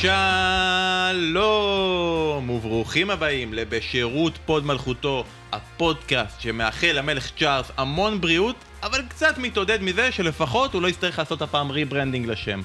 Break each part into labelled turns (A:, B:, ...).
A: שלום וברוכים הבאים לבשירות פוד מלכותו, הפודקאסט שמאחל למלך צ'ארלס המון בריאות, אבל קצת מתעודד מזה שלפחות הוא לא יצטרך לעשות הפעם rebranding לשם.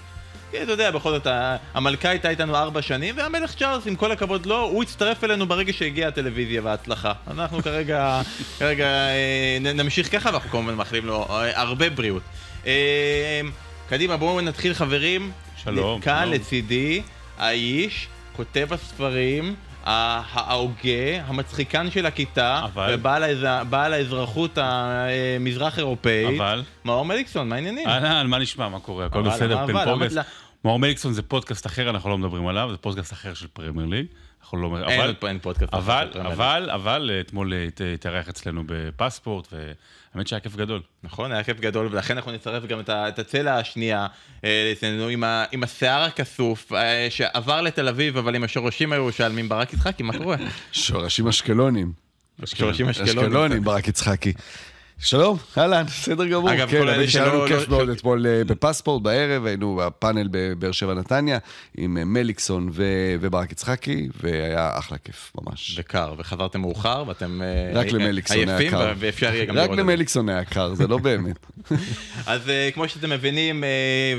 A: כי אתה יודע, בכל זאת, המלכה הייתה איתנו ארבע שנים, והמלך צ'ארלס, עם כל הכבוד לו, הוא הצטרף אלינו ברגע שהגיעה הטלוויזיה וההצלחה. אנחנו כרגע, כרגע אה, נמשיך ככה, ואנחנו כמובן מאחלים לו אה, הרבה בריאות. אה, קדימה, בואו נתחיל חברים.
B: שלום,
A: כאן. לצידי, האיש, כותב הספרים, ההוגה, המצחיקן של הכיתה,
B: אבל?
A: ובעל בעל האזרחות המזרח אירופאית.
B: אבל?
A: מאור מליקסון, מה העניינים?
B: אהלן, מה נשמע? מה קורה? הכל בסדר? פן?
A: למה-
B: מאור מליקסון זה פודקאסט אחר, אנחנו לא מדברים עליו, זה פודקאסט אחר של פרמייר ליג. אנחנו לא...
A: אין
B: אבל-
A: אין פודקאסט.
B: אבל,
A: ליג.
B: אבל, אבל, אה, אתמול אה, הת- התארח אצלנו בפספורט, והאמת שהיה כיף גדול.
A: נכון, היה כיף גדול, ולכן אנחנו נצרף גם את ה- את הצלע השנייה אה, אצלנו עם ה- עם השיער הכסוף, שעבר לתל אביב, אבל עם השורשים הירושלמים, ברק יצחקי, מה קורה?
C: שורשים אשקלונים.
A: שורשים אשקלונים.
C: אשקלונים, ברק יצחקי. שלום, אהלן, בסדר גמור.
A: אגב,
C: כן,
A: כל אלה
C: לנו
A: שלא-
C: כיף
A: לא-
C: מאוד אתמול אה, בפספורט בערב, היינו בפאנל בבאר שבע נתניה, עם אה, מליקסון ו- וברק יצחקי, והיה אחלה כיף, ממש.
A: וקר, וחזרתם מאוחר, ואתם אה,
C: רק למליקסון היה קר.
A: ואפשר יהיה גם
C: רק
A: לראות את זה.
C: למליקסון היה קר, זה לא באמת.
A: אז כמו שאתם מבינים,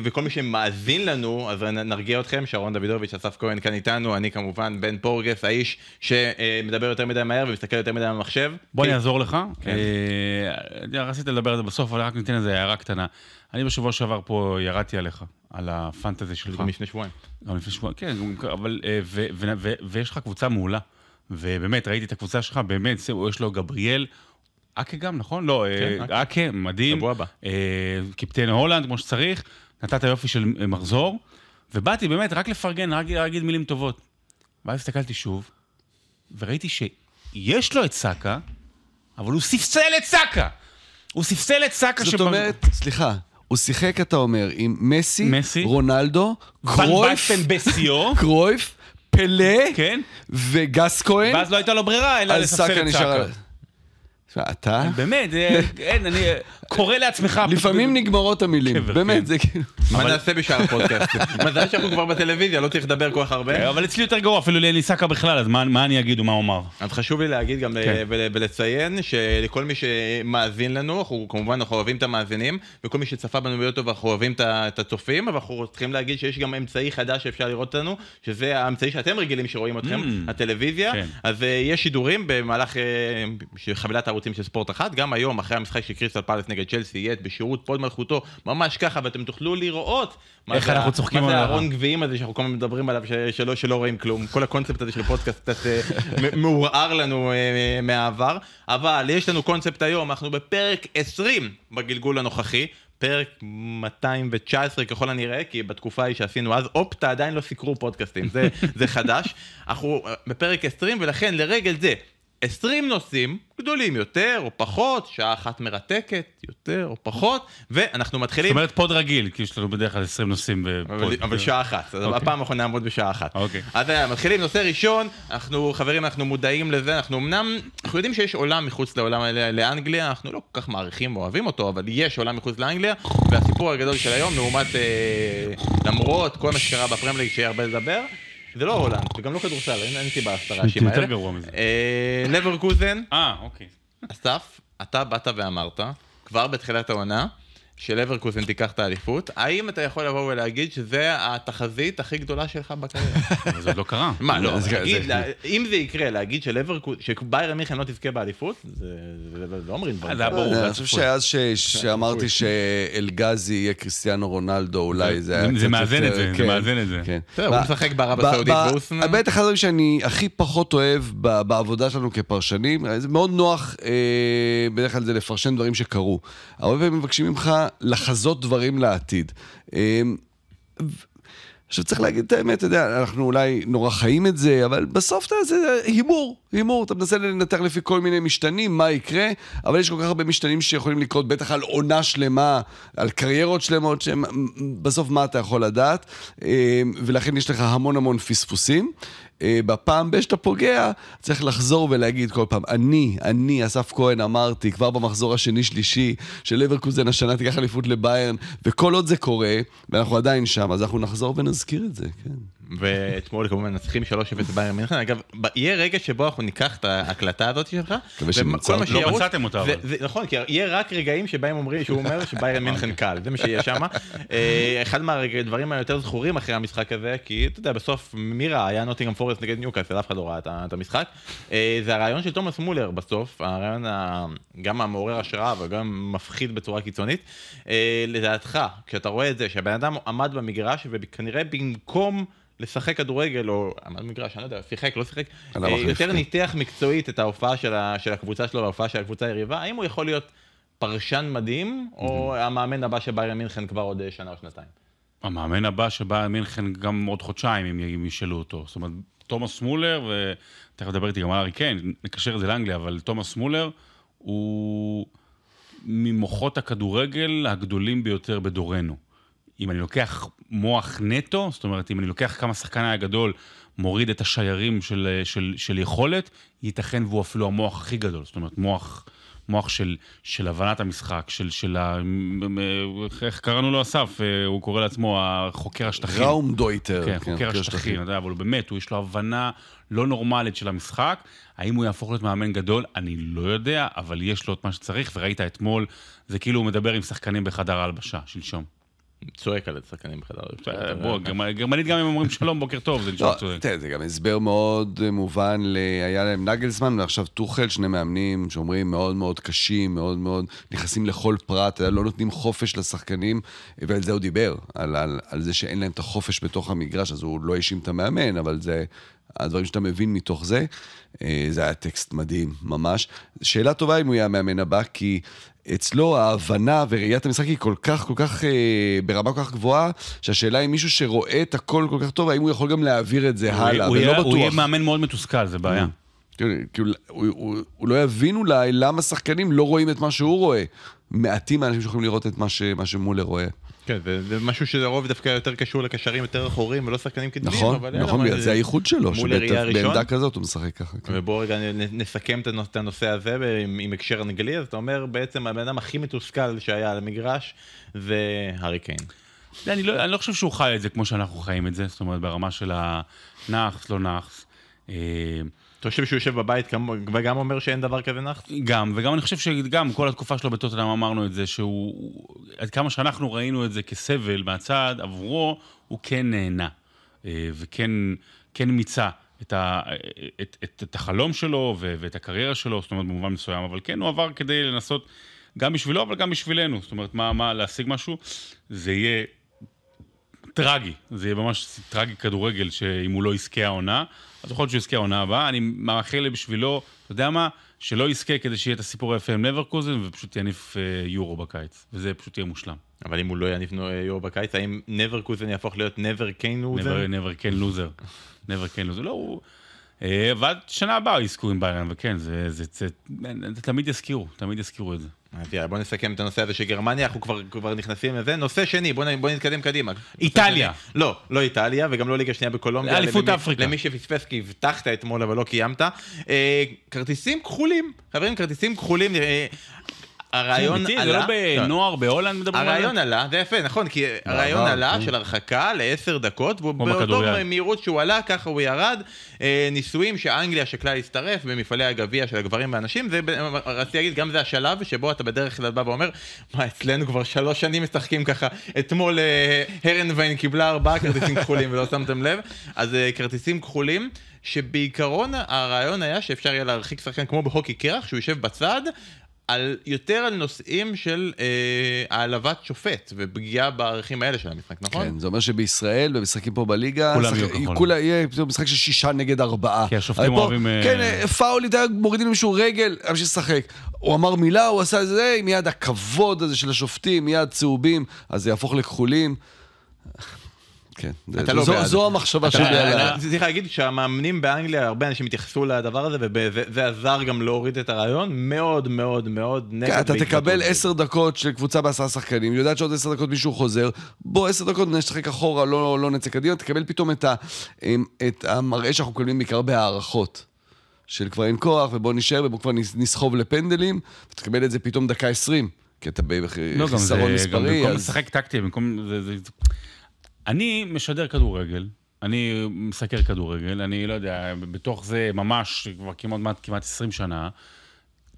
A: וכל מי שמאזין לנו, אז נרגיע אתכם, שרון דוידוביץ', אסף כהן כאן איתנו, אני כמובן בן פורגס, האיש שמדבר יותר מדי מהר ומסתכל יותר מדי במחשב.
B: בוא
A: כן.
B: אני אעזור לך. אה, רציתי לדבר על זה בסוף, אבל רק ניתן איזה הערה קטנה. אני בשבוע שעבר פה ירדתי עליך, על הפנטזי שלך.
A: גם לפני שבועיים.
B: גם לפני שבועיים, כן, אבל, אה, ויש לך קבוצה מעולה. ובאמת, ראיתי את הקבוצה שלך, באמת, יש לו גבריאל, אקה גם, נכון? לא, אה,
A: כן, אקה.
B: מדהים.
A: שבוע הבא.
B: אה, קיפטן הולנד, כמו שצריך, נתת יופי של מחזור, ובאתי באמת רק לפרגן, רק להגיד מילים טובות. ואז הסתכלתי שוב, וראיתי שיש לו את סאקה, אבל הוא ספסל את סאקה! הוא ספסל את סאקה
C: זאת אומרת, סליחה, הוא שיחק, אתה אומר, עם מסי,
B: מסי,
C: רונלדו, קרויף, קרויף, פלא,
B: כן?
C: וגס כהן,
B: ואז לא הייתה לו ברירה, אלא לספסל את. סאקה.
C: אתה...
B: באמת, אין, אני קורא לעצמך...
C: לפעמים נגמרות המילים,
B: קבר,
C: באמת,
B: כן.
C: זה כאילו...
A: מה נעשה בשאר הפודקאסט? מזל שאנחנו כבר בטלוויזיה, לא צריך לדבר כל כך הרבה.
B: אבל אצלי יותר גרוע, אפילו לי אין לי סאקה בכלל, אז מה אני אגיד ומה אומר?
A: אז חשוב לי להגיד גם
B: כן.
A: ולציין שלכל מי שמאזין לנו, אנחנו כמובן אנחנו אוהבים את המאזינים, וכל מי שצפה בנו ביוטיוב אנחנו אוהבים את הצופים, אבל אנחנו צריכים להגיד שיש גם אמצעי חדש שאפשר לראות אותנו, שזה האמצעי שאתם רגילים שרואים אתכם,
B: Mm.
A: הטלוויזיה.
B: כן.
A: אז אה, יש שידורים במהלך אה, חבילת הערוצים של ספורט אחת, גם היום אחרי המשחק של קריסטל פלס נגד צ'לסי יהיה בשירות פוד מלכותו, ממש ככה, ואתם תוכלו לראות. מה
B: איך אנחנו צוחקים
A: מה זה הארון גביעים הזה שאנחנו כל הזמן מדברים עליו, שלא, שלא רואים כלום. כל הקונספט הזה של פודקאסט קצת אה, מעורער לנו אה, מהעבר. אבל יש לנו קונספט היום, אנחנו בפרק 20 בגלגול הנוכחי. פרק 219 ככל הנראה, כי בתקופה ההיא שעשינו אז, אופטה עדיין לא סיקרו פודקאסטים, זה, זה חדש. אנחנו אה, בפרק 20, ולכן לרגל זה, 20 נושאים, גדולים יותר או פחות, שעה אחת מרתקת, יותר או פחות, ואנחנו
B: זאת
A: מתחילים...
B: אומרת פוד רגיל, כי יש לנו בדרך כלל 20 נושאים בפוד.
A: אבל, אבל שעה אחת, אז
B: אוקיי.
A: הפעם האחרונה נעמוד בשעה אחת.
B: אוקיי.
A: אז אה, מתחילים, נושא ראשון, אנחנו חברים, אנחנו מודעים לזה, אנחנו אמנם, אנחנו יודעים שיש עולם מחוץ לעולם לאנגליה, אנחנו לא כל כך מעריכים ואוהבים אותו, אבל יש עולם מחוץ לאנגליה, והסיפור הגדול של היום, לעומת, אה, למרות כל מה שקרה בפרמייג שיהיה הרבה לדבר, זה לא הולנד, וגם לא כדורסל, אין סיבה לעשות את הרעשים
B: יותר. גרוע מזה.
A: אה, לברקוזן,
B: אה, אוקיי.
A: אסף, אתה באת ואמרת, כבר בתחילת העונה, שלברקוזן תיקח את האליפות, האם אתה יכול לבוא ולהגיד שזה התחזית הכי גדולה שלך בקריירה?
B: זה עוד לא קרה.
A: מה, לא, אם זה יקרה, להגיד שביירן מיכן לא תזכה באליפות, זה לא אומרים דברים.
B: זה היה. ברור.
C: אני חושב שאז שאמרתי שאלגזי יהיה קריסטיאנו רונלדו, אולי זה היה
B: זה-
C: קצת
B: זה מאזן
C: יותר-
B: את זה, זה
C: כן,
B: מאזן את זה.
C: כן.
A: בסדר, הוא משחק בערב הסעודית
C: ב-
A: והוא...
C: האמת, אחד הדברים שאני הכי פחות אוהב בעבודה שלנו כפרשנים, זה מאוד נוח אה, בדרך כלל זה לפרשן דברים שקרו. הרבה פעמים מבקשים ממך לחזות דברים לעתיד. ו- עכשיו צריך להגיד את האמת, אתה יודע, אנחנו אולי נורא חיים את זה, אבל בסוף אתה, זה הימור, הימור, אתה מנסה לנתח לפי כל מיני משתנים, מה יקרה, אבל יש כל כך הרבה משתנים שיכולים לקרות, בטח על עונה שלמה, על קריירות שלמות, שבסוף מה אתה יכול לדעת, אה, ולכן יש לך המון המון פספוסים. אה, בפעם ב- שאתה פוגע, צריך לחזור ולהגיד כל פעם, אני, אני, אסף כהן, אמרתי, כבר במחזור השני-שלישי, שלברקוזן השנה תיקח אליפות לביירן, וכל עוד זה קורה, ואנחנו עדיין שם, אז אנחנו נחזור ונזכיר את זה, כן.
A: ואתמול כמובן מנצחים 3-0 ביירן מינכן. אגב, יהיה רגע שבו אנחנו ניקח את ההקלטה הזאת שלך.
C: מקווה שנמצא
A: וכל מה
C: אותה.
B: לא מצאתם אותה,
A: זה-
B: אבל.
A: זה- נכון, כי יהיה רק רגעים שבהם אומרים, שהוא אומר שביירן מינכן קל, זה מה שיהיה שם. אחד מהדברים היותר זכורים אחרי המשחק הזה, כי אתה יודע, בסוף מי ראה? היה נוטינגרם פורסט נגד ניוקאסל, אף אחד לא ראה את המשחק. אה, זה הרעיון של תומאס מולר בסוף, הרעיון גם המעורר השראה וגם מפחיד בצורה קיצונית. אה, לדעתך, כשאתה רואה את זה, שהבן אדם עמד במגרש וכנראה במקום... לשחק כדורגל, או עמד במגרש, אני לא יודע, שיחק, לא שיחק, אה, יותר. ניתח מקצועית את ההופעה של, ה, של הקבוצה שלו וההופעה של הקבוצה היריבה, האם הוא יכול להיות פרשן מדהים, או המאמן הבא של ביירן מינכן כבר עוד אה, שנה או שנתיים?
B: המאמן הבא שבא מינכן גם עוד חודשיים, אם ישאלו אותו. זאת אומרת, תומאס מולר, ותכף נדבר איתי גם על ארי קיין, נקשר את זה לאנגליה, אבל תומאס מולר הוא ממוחות הכדורגל הגדולים ביותר בדורנו. אם אני לוקח מוח נטו, זאת אומרת, אם אני לוקח כמה שחקני הגדול, מוריד את השיירים של, של, של יכולת, ייתכן והוא אפילו המוח הכי גדול. זאת אומרת, מוח, מוח של, של הבנת המשחק, של, של ה... איך קראנו לו אסף? אה, הוא קורא לעצמו החוקר השטחים.
C: ראום דויטר.
B: כן, חוקר השטחים, אתה יודע, אבל באמת, הוא יש לו הבנה לא נורמלית של המשחק. האם הוא יהפוך להיות מאמן גדול? אני לא יודע, אבל יש לו את מה שצריך, וראית אתמול, זה כאילו הוא מדבר עם שחקנים בחדר ההלבשה, שלשום.
A: צועק על השחקנים בחדר.
B: אה, בוא, גרמ- גרמנית גם אם אומרים שלום, בוקר טוב, זה נשמע
C: לא,
B: צודק.
C: תראה, זה גם הסבר מאוד אה, מובן. היה להם נגלסמן ועכשיו טוחל, שני מאמנים שאומרים מאוד מאוד קשים, מאוד מאוד נכנסים לכל פרט, לא נותנים חופש לשחקנים, ועל זה הוא דיבר, על זה שאין להם את החופש בתוך המגרש, אז הוא לא האשים את המאמן, אבל זה הדברים שאתה מבין מתוך זה. אה, זה היה טקסט מדהים, ממש. שאלה טובה אם הוא יהיה המאמן הבא, כי אצלו ההבנה וראיית המשחק היא כל כך, כל כך, אה, ברמה כל כך גבוהה, שהשאלה היא מישהו שרואה את הכל כל כך טוב, האם הוא יכול גם להעביר את זה
B: הוא-
C: הלאה,
B: הוא
C: ולא
B: יהיה- הוא יהיה
C: בטוח.
B: מאמן מאוד מתוסכל, זה בעיה.
C: כאילו, כאילו, הוא, הוא, הוא לא יבין אולי למה שחקנים לא רואים את מה שהוא רואה. מעטים האנשים שיכולים לראות את מה, ש, מה שמולר רואה.
A: כן, זה זה משהו שלרוב דווקא יותר קשור לקשרים יותר אחוריים ולא שחקנים קדמיים.
C: נכון,
A: אבל
C: נכון, בגלל זה הייחוד שלו? שבעמדה כזאת הוא משחק ככה. כן.
A: ובואו רגע נסכם את הנושא הזה עם, עם הקשר אנגלי, אז אתה אומר בעצם הבן אדם הכי מתוסכל שהיה על המגרש זה הארי קיין.
B: זה, אני לא, אני לא חושב שהוא חי את זה כמו שאנחנו חיים את זה, זאת אומרת, ברמה של הנאחס, לא נאחס.
A: אתה חושב שהוא יושב בבית וגם אומר שאין דבר כזה נאחס?
B: גם, וגם אני חושב שגם כל התקופה שלו בטוטנאם אמרנו את זה, שהוא, עד כמה שאנחנו ראינו את זה כסבל מהצד, עבורו הוא כן נהנה, אה, וכן כן מיצה את, ה, את, את, את החלום שלו ואת הקריירה שלו, זאת אומרת במובן מסוים, אבל כן הוא עבר כדי לנסות, גם בשבילו, אבל גם בשבילנו, זאת אומרת, מה, מה להשיג משהו, זה יהיה טרגי, זה יהיה ממש טרגי כדורגל שאם הוא לא יזכה העונה, אז יכול להיות שהוא יזכה העונה הבאה, אני מאחל בשבילו, אתה יודע מה, שלא יזכה כדי שיהיה את הסיפור היפה עם נברקוזן ופשוט יניף אה, יורו בקיץ, וזה פשוט יהיה מושלם.
A: אבל אם הוא לא יניף יורו בקיץ, האם נבר קוזן יהפוך להיות נבר קיין לוזר?
B: נבר כן לוזר, נבר כן לוזר, לא, הוא... אה, ועד שנה הבאה יזכו עם ביירן, וכן, זה, זה, זה, זה, תמיד יזכירו, תמיד יזכירו את זה.
A: יאללה, בוא נסכם את הנושא הזה של גרמניה, אנחנו כבר, כבר נכנסים לזה. נושא שני, בוא, בוא נתקדם קדימה.
B: איטליה.
A: שני- לא, לא איטליה, וגם לא ליגה שנייה בקולומביה.
B: אליפות אפריקה.
A: למי שפספס, כי הבטחת אתמול אבל לא קיימת. אה, כרטיסים כחולים, חברים, כרטיסים כחולים. אה, הרעיון עלה...
B: זה לא בנוער, בהולנד מדברים על זה?
A: הרעיון עלה, זה יפה, נכון, כי הרעיון
C: בעבר,
A: עלה
C: כן.
A: של הרחקה לעשר דקות, והוא
B: כמו
A: באותו
B: בכדוריד.
A: מהירות שהוא עלה, ככה הוא ירד. אה, ניסויים שאנגליה שקלה להצטרף במפעלי הגביע של הגברים והנשים, זה, רציתי להגיד, גם זה השלב שבו אתה בדרך כלל בא ואומר, מה, אצלנו כבר שלוש שנים משחקים ככה, אתמול אה, הרנביין קיבלה ארבעה כרטיסים כחולים ולא שמתם לב, אז אה, כרטיסים כחולים. שבעיקרון הרעיון היה שאפשר יהיה להרחיק שחקן כמו בהוקי קרח, שהוא יושב בצד, על, יותר על נושאים של אה, העלבת שופט ופגיעה בערכים האלה של המשחק, נכון?
C: כן, זה אומר שבישראל, במשחקים פה בליגה,
B: כולם יהיו כחול.
C: כולה יהיה משחק של שישה נגד ארבעה.
B: כי השופטים
C: פה,
B: אוהבים, אה,
C: כן, אה, פאולית, היה מורידים למישהו רגל, בשביל לשחק. הוא אמר מילה, הוא עשה את זה, מיד הכבוד הזה של השופטים, מיד צהובים, אז זה יהפוך לכחולים. כן, זה-
A: אתה לא
C: זו-
A: בעד.
C: זו המחשבה שלי
A: אני-
C: על
A: צריך להגיד שהמאמנים באנגליה, הרבה אנשים התייחסו לדבר הזה, וזה עזר גם להוריד את הרעיון, מאוד מאוד מאוד נגד.
C: כן, אתה תקבל
A: זה.
C: עשר דקות של קבוצה בעשרה שחקנים, יודעת שעוד עשר דקות מישהו חוזר, בוא עשר דקות נשחק אחורה, לא, לא נצא קדימה, תקבל פתאום את, ה, את המראה שאנחנו מקבלים בעיקר בהערכות. של כבר אין כוח, ובוא נשאר, ובוא כבר נס- נסחוב לפנדלים, ותקבל את זה פתאום דקה עשרים, כי אתה
B: לא, גם
C: בחיסרון
B: זה, גם
C: מספרי,
B: במקום
C: אז...
B: לשחק טקטי, במקום... זה, זה... אני משדר כדורגל, אני מסקר כדורגל, אני לא יודע, בתוך זה ממש כבר כמעט, כמעט 20 שנה.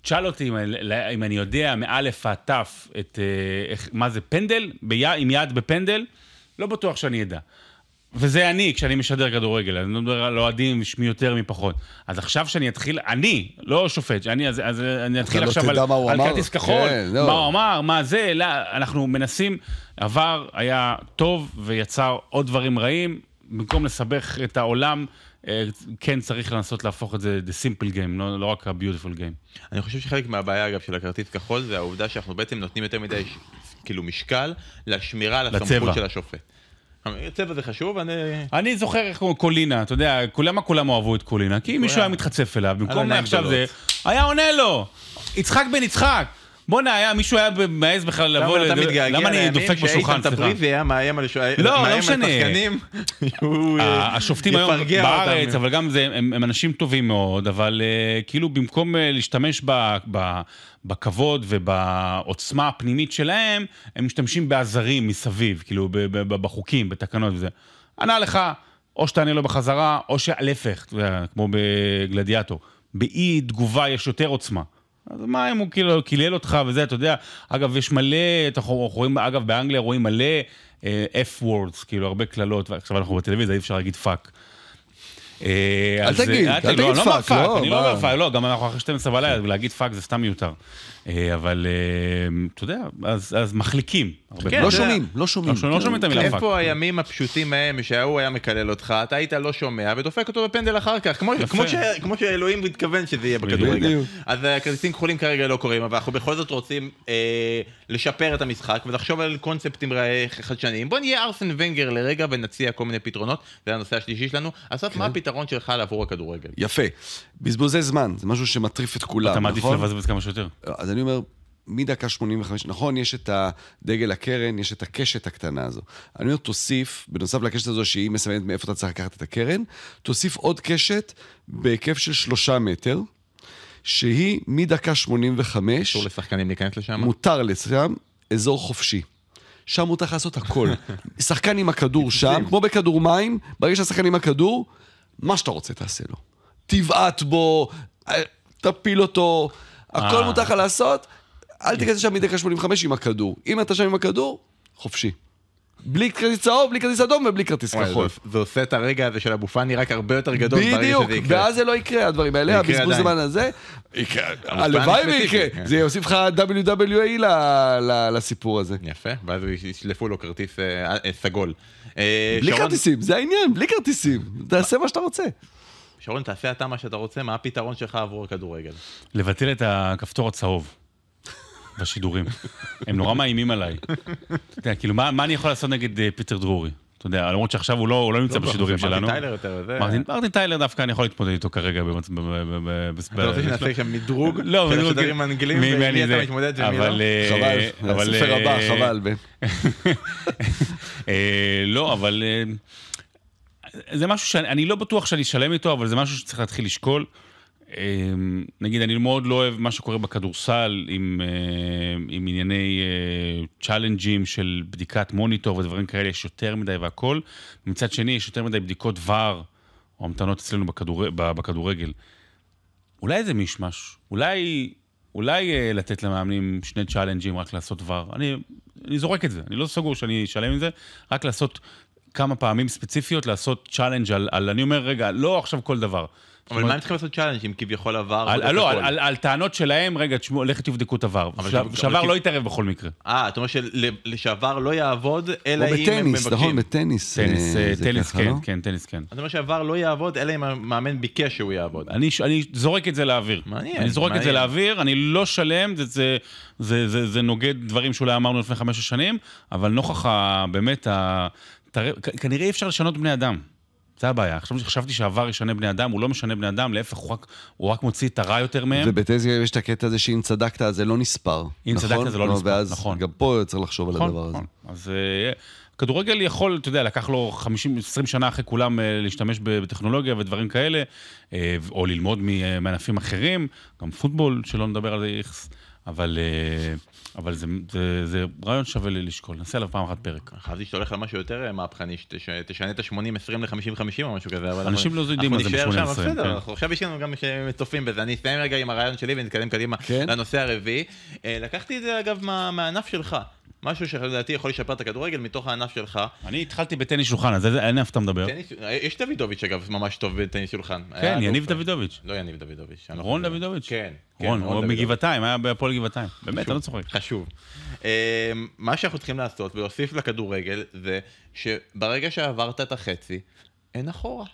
B: תשאל אותי אם, אם אני יודע מאלף עד תף את, אה, איך, מה זה פנדל, בי, עם יד בפנדל, לא בטוח שאני אדע. וזה אני, כשאני משדר כדורגל, אני לא מדבר על אוהדים, שמי יותר מפחות. אז עכשיו שאני אתחיל, אני, לא שופט, שאני, אז, אז אני אתחיל
C: לא
B: עכשיו על, על כרטיס כחול,
C: כן, לא.
B: מה הוא אמר, מה זה, לא, אנחנו מנסים, עבר היה טוב ויצר עוד דברים רעים, במקום לסבך את העולם, אה, כן צריך לנסות להפוך את זה the simple game, לא, לא רק ה-beautiful game.
A: אני חושב שחלק מהבעיה, אגב, של הכרטיס כחול, זה העובדה שאנחנו בעצם נותנים יותר מדי, כאילו, משקל לשמירה על הסמכות. של השופט. צבע זה חשוב, אני...
B: אני זוכר איך קוראים קולינה, אתה יודע, למה כולם אהבו את קולינה? כי מישהו היה מתחצף אליו, במקום עכשיו זה. היה עונה לו, יצחק בן יצחק. בואנה, היה, מישהו היה מעז בכלל לבוא,
A: למה אתה מתגעגע
B: למה אני דופק בשולחן,
A: שאיתן
B: סליחה.
A: היה מאיים על שוער-
B: לא, לא
A: אה,
B: השופטים היום בארץ. אבל גם זה, הם, אנשים טובים מאוד, אבל uh, כאילו במקום uh, להשתמש בכבוד ובעוצמה הפנימית שלהם, הם משתמשים בעזרים מסביב, כאילו בחוקים, בתקנות וזה. ענה לך, או שתענה לו בחזרה, או שלהפך, כמו בגלדיאטור. באי תגובה יש יותר עוצמה. אז מה אם הוא כאילו קילל אותך וזה, אתה יודע, אגב, יש מלא, אנחנו רואים, אגב, באנגליה רואים מלא אה, F-words, כאילו, הרבה קללות, ועכשיו אנחנו בטלוויזיה, אי אפשר להגיד fuck. אה,
C: אל
B: אז,
C: תגיד,
B: אה,
C: אל תגיד
B: לא, לא אומר
C: fuck, לא,
B: אני לא? אומר fuck, לא, גם אנחנו אחרי 12 בלילה, ולהגיד fuck זה סתם מיותר. אה, אבל, אה, אתה יודע, אז אז מחליקים. הרבה
A: כן,
C: לא שומעים, לא שומעים.
B: לא שומעים, לא שומעים את המילה fuck.
A: איפה הימים הפשוטים ההם שההוא היה מקלל אותך, אתה היית לא שומע ודופק אותו בפנדל אחר כך, כמו- כמו ש- כמו שאלוהים מתכוון שזה יהיה בכדורגל. אז הכרטיסים כחולים כרגע לא קורים, אבל אנחנו בכל זאת רוצים אה, לשפר את המשחק ולחשוב על קונספטים חדשניים. בוא נהיה ארסן ונגר לרגע ונציע כל מיני פתרונות, זה הנושא השלישי שלנו. אסף,
C: כן.
A: מה הפתרון שלך לעבור הכדורגל?
C: יפה. בזבוזי זמן, זה משהו שמטריף את כולם,
B: אתה
C: נכון?
B: מעדיף לבזבז כמה שיותר.
C: אז אני אומר, מדקה 85, נכון, יש את הדגל הקרן, יש את הקשת הקטנה הזו. אני אומר, תוסיף, בנוסף לקשת הזו שהיא מסמנת מאיפה אתה צריך לקחת את הקרן, תוסיף עוד קשת בהיקף של שלושה מטר, שהיא מדקה 85,
A: אסור לשחקנים להיכנס לשם?
C: מותר לשם אזור חופשי. שם מותר לעשות הכל. שחקן עם הכדור שם, כמו בכדור מים, ברגע שהשחקן עם הכדור, מה שאתה רוצה תעשה לו. תבעט בו, אה, תפיל אותו, הכל
B: אה.
C: מותר לך לעשות, אל תיכנס לשם מדקה 85 עם הכדור. אם אתה שם עם הכדור, חופשי. בלי כרטיס צהוב, בלי כרטיס אדום ובלי כרטיס כחול.
A: זה- עושה את הרגע הזה של אבו פאני רק הרבה יותר גדול ברגע
C: בדיוק,
A: שזה יקרה.
C: ואז זה לא יקרה, הדברים האלה, הבזבוז. זמן הזה. יקרה, הלוואי ויקרה. זה יוסיף לך WWE לסיפור הזה.
A: יפה, ואז ישלפו לו כרטיס אה, אה, סגול.
C: בלי כרטיסים, זה העניין, בלי כרטיסים. תעשה מה שאתה רוצה.
A: שרון, תעשה אתה מה שאתה רוצה, מה הפתרון שלך עבור הכדורגל?
B: לבטל את הכפתור הצהוב בשידורים. הם נורא מאיימים עליי. אתה יודע, כאילו, מה מה אני יכול לעשות נגד אה, פיטר דרורי? אתה יודע, למרות שעכשיו הוא לא הוא לא נמצא בשידורים
A: מרטין
B: שלנו.
A: טיילר יותר, זה...
B: מרטין מרטין טיילר דווקא אני יכול להתמודד איתו כרגע. במצ- ב- ב- ב- ב-
A: אתה רוצה שנעשה שם מדרוג
B: לא,
A: של השדרים האנגלים,
B: מי-
A: ומי
B: מי
A: אתה? מתמודד ומי לא?
B: אבל, אה,
C: חבל,
B: אבל,
C: הספר
B: אה,
C: הבא, חבל.
B: לא, אבל זה משהו שאני אני לא בטוח שאני שלם איתו, אבל זה משהו שצריך להתחיל לשקול. אה, נגיד, אני מאוד לא אוהב מה שקורה בכדורסל עם, אה, עם ענייני צ'אלנג'ים של בדיקת מוניטור ודברים כאלה, יש יותר מדי והכול. מצד שני, יש יותר מדי בדיקות VAR או המתנות אצלנו בכדור, בכדורגל. אולי זה מישמש, אולי, אולי אה, לתת למאמנים שני צ'אלנג'ים רק לעשות VAR. אני, אני זורק את זה, אני לא סגור שאני שלם עם זה, רק לעשות כמה פעמים ספציפיות, לעשות challenge על, על, אני אומר, רגע, לא עכשיו כל דבר.
A: אבל מה הם צריכים לעשות challenge אם כביכול VAR?
B: על, לא? על, על, על טענות שלהם, רגע, תשמעו, לכו תבדקו את ה
A: VAR.
B: שה
A: VAR
B: לא יתערב בכל מקרה.
A: אה, אתה אומר של- שה VAR לא יעבוד, אלא אם הם
C: בטניס, נכון?
A: מבקשים.
C: בטניס.
B: טניס,
C: אה,
B: אה,
C: זה
B: טניס כן,
C: לא?
B: כן, טניס כן.
A: אתה אומר שה VAR לא יעבוד, אלא אם המאמן ביקש שהוא יעבוד.
B: אני, אני זורק את זה לאוויר.
A: מעניין,
B: אני זורק את זה. לאוויר, אני לא שלם, זה, זה, זה, זה, זה נוגד דברים שאולי אמרנו לפני חמש שנים, אבל נוכח באמת, תראה, כנראה אי אפשר לשנות בני אדם. זה הבעיה. חשבתי, חשבתי שהעבר ישנה בני אדם, הוא לא משנה בני אדם, להפך, הוא רק, הוא רק מוציא את הרע יותר מהם.
C: ובטניס יש את הקטע הזה שאם צדקת אז זה לא נספר.
B: אם
C: נכון?
B: צדקת זה לא נספר,
C: ואז
B: נכון.
C: גם פה צריך לחשוב על
B: נכון,
C: הדבר הזה.
B: נכון. אז אה, כדורגל יכול, אתה יודע, לקח לו 50-20 שנה אחרי כולם אה, להשתמש בטכנולוגיה ודברים כאלה, אה, או ללמוד מענפים אחרים, גם פוטבול, שלא נדבר על זה. אבל, אה, אבל זה, זה, זה רעיון שווה לי לשקול, נעשה עליו פעם אחת פרק.
A: חשבתי שאתה הולך על משהו יותר אה, מהפכני, שתשנה את ה-80-20 ל-50-50 או משהו כזה, אבל
B: אנשים
A: אנחנו-
B: לא יודעים מה זה
A: אנחנו נישאר
B: ב-
A: שם,
B: 80-20,
A: בסדר,
B: כן.
A: אנחנו עכשיו יש לנו גם צופים בזה, אני אסיים רגע עם הרעיון שלי ונתקדם קדימה
C: כן.
A: לנושא הרביעי. אה, לקחתי את זה אגב מה- מהענף שלך, משהו שלדעתי יכול לשפר את הכדורגל מתוך הענף שלך.
B: אני התחלתי בטניס שולחן, אז איזה- איפה אתה מדבר.
A: טניס- יש דוידוביץ' אגב ממש טוב בטניס שולחן.
B: כן, יניב. דוידוביץ'.
A: לא יניב דוידוביץ'. לא
B: רון
A: חושב.
B: דוידוביץ'.
A: כן. כן,
B: רון, הוא. מגבעתיים, היה בהפועל גבעתיים. באמת, אני לא צוחק.
A: חשוב. אה, מה שאנחנו צריכים לעשות ולהוסיף לכדורגל זה שברגע שעברת את החצי, אין אחורה.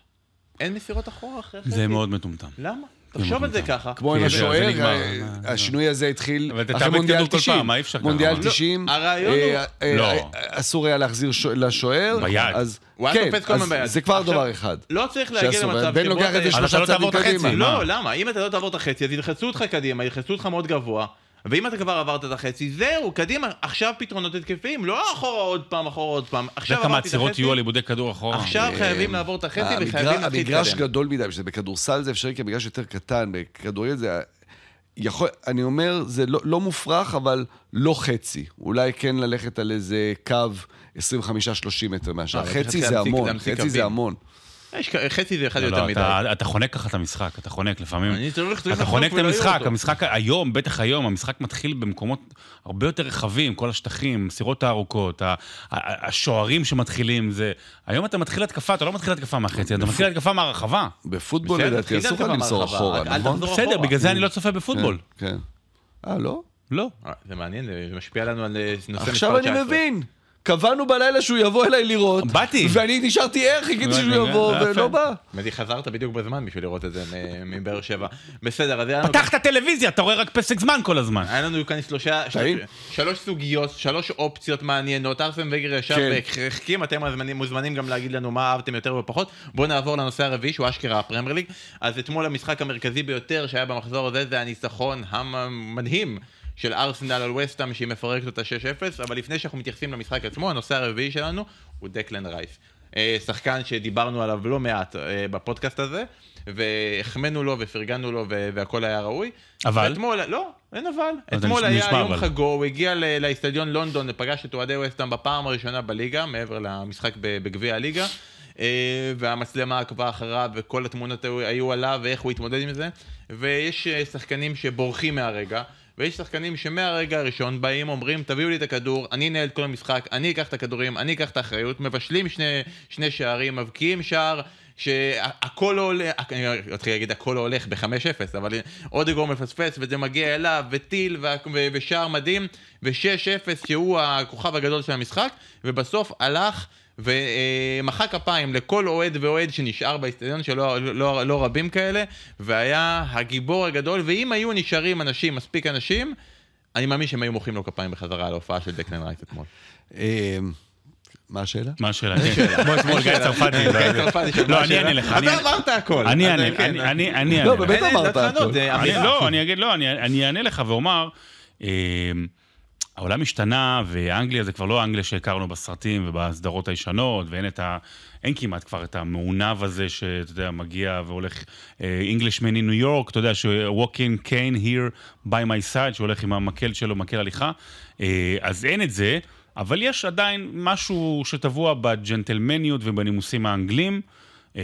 A: אין מסירות אחורה אחרי החצי.
B: זה מאוד מטומטם.
A: למה? תחשוב על זה ככה.
C: כמו עם השוער. אה,
B: מה-
C: השינוי הזה התחיל אחרי מונדיאל
B: כדור כל
C: 90.
B: פעם, מה אי אפשר ככה?
C: מונדיאל
B: לא,
C: 90,
A: הרעיון
C: אה,
A: הוא-
C: אה,
B: לא.
C: אה, אסור היה להחזיר לשוער.
B: ביד.
C: אז
A: הוא היה
C: כן,
A: תופס כל הזמן ביד.
C: זה כבר דבר אחד.
A: לא צריך להגיע למצב
C: בן לוקח את זה
B: אבל
C: שלושה
B: לא
C: צעדים. קדימה.
B: מה?
A: לא, למה? אם אתה לא תעבור את החצי, אז ילחצו אותך קדימה, ילחצו אותך מאוד גבוה. ואם אתה כבר עברת את החצי, זהו, קדימה, עכשיו פתרונות התקפיים, לא אחורה עוד פעם, אחורה עוד פעם. עכשיו
B: כמה
A: עברתי את
B: עצירות
A: החצי,
B: יהיו על איבודי כדור אחורה?
A: עכשיו
C: אה,
A: חייבים לעבור את החצי וחייבים להתחיל
C: המגרש
A: להתקדם.
C: גדול מדי, שזה בכדורסל זה אפשרי כי המגרש יותר קטן, בכדורגל זה... יכול, אני אומר, זה לא, לא מופרך, אבל לא חצי. אולי כן ללכת על איזה קו 25-30 מטר מהשאר.
A: אבל
C: חצי זה המון, חצי זה. המון.
A: יש חצי זה אחד
B: לא,
A: יותר
B: לא,
A: מדי.
B: אתה- חונק ככה את המשחק, אתה חונק לפעמים.
A: צריך
B: אתה חונק את המשחק. המשחק היום, בטח היום, המשחק מתחיל במקומות הרבה יותר רחבים, כל השטחים, המסירות הארוכות, השוערים שמתחילים, זה... היום אתה מתחיל התקפה, אתה לא מתחיל התקפה מהחצי, אתה מתחיל התקפה מהרחבה.
C: בפוטבול לדעתי אסור לך למסור אחורה, נכון?
B: בסדר. בגלל זה אני לא צופה בפוטבול.
C: כן. אה, לא?
B: לא.
A: אה, זה מעניין, זה משפיע לנו על אה, נושא מספר 19.
C: עכשיו אני מבין. קבענו בלילה שהוא יבוא אליי לראות.
B: באתי.
C: ואני נשארתי ער, חיכיתי שהוא
B: רגע,
C: יבוא,
B: יפה.
C: ולא בא.
A: מדי חזרת בדיוק בזמן בשביל לראות את זה מבאר שבע. בסדר, אז היה לנו...
B: פתח את הטלוויזיה, אתה רואה רק פסק זמן כל הזמן.
A: היה לנו כאן שלושה, שלוש סוגיות, שלוש אופציות מעניינות. ארסן וגר ישב
C: כן.
A: והחכים, אתם מוזמנים, מוזמנים גם להגיד לנו מה אהבתם יותר ופחות. בואו נעבור לנושא הרביעי, שהוא אשכרה הפרמייר ליג. אז אתמול המשחק המרכזי ביותר שהיה במחזור הזה, זה הניצחון המדהים. של ארסנל על וסטאם שהיא מפרקת אותה 6-0, אבל לפני שאנחנו מתייחסים למשחק עצמו, הנושא הרביעי שלנו הוא דקלן רייס. אה, שחקן שדיברנו עליו לא מעט אה, בפודקאסט הזה, והחמאנו לו ופרגנו לו והכל היה ראוי.
B: אבל?
A: ואתמול, לא, אין אבל. אתמול היה יום
B: אבל.
A: חגו, הוא הגיע לאיצטדיון לונדון ופגש את אוהדי וסטאם בפעם הראשונה בליגה, מעבר למשחק בגביע הליגה. אה, והמצלמה עקבה אחריו וכל התמונות היו- עליו ואיך הוא התמודד עם זה. ויש שחקנים שבורחים מהרגע. ויש שחקנים שמהרגע הראשון באים, אומרים, תביאו לי את הכדור, אני אנהל את כל המשחק, אני אקח את הכדורים, אני אקח את האחריות, מבשלים שני, שני שערים, מבקיעים שער, שהכל לא עולה, אני רציתי להגיד הכל הולך ב-5-0, אבל אודגור מפספס וזה מגיע אליו, וטיל ו- ושער מדהים, ו-6-0 שהוא הכוכב הגדול של המשחק, ובסוף הלך ומחא כפיים לכל אוהד ואוהד שנשאר באצטדיון, שלא לא, לא, לא רבים כאלה, והיה הגיבור הגדול, ואם היו נשארים אנשים, מספיק אנשים, אני מאמין שהם היו מוחאים לו כפיים בחזרה על ההופעה של דקלן רייס אתמול.
C: אה, מה השאלה?
B: מה השאלה? כן. כמו אתמול, גיא צרפתי.
A: גיא צרפתי, שמה
B: לא, אני? אענה לך.
A: אתה
B: אני-
A: אמרת הכל.
B: אני אענה,
A: כן,
B: אני- אני אני
C: לא,
B: אענה. לך.
C: באמת אמרת הכל.
A: אמירה.
B: לא, אני אגיד, לא, אני, אני אענה לך ואומר, אה, העולם השתנה, ואנגליה זה כבר לא אנגליה שהכרנו בסרטים ובסדרות הישנות, ואין את ה... אין כמעט כבר את המעונב הזה שאתה יודע, מגיע והולך, אינגלישמן in ניו יורק, אתה יודע, ש-walking cane here by my side, שהולך עם המקל שלו, מקל הליכה, אה, אז אין את זה, אבל יש עדיין משהו שטבוע בג'נטלמניות ובנימוסים האנגלים. אה,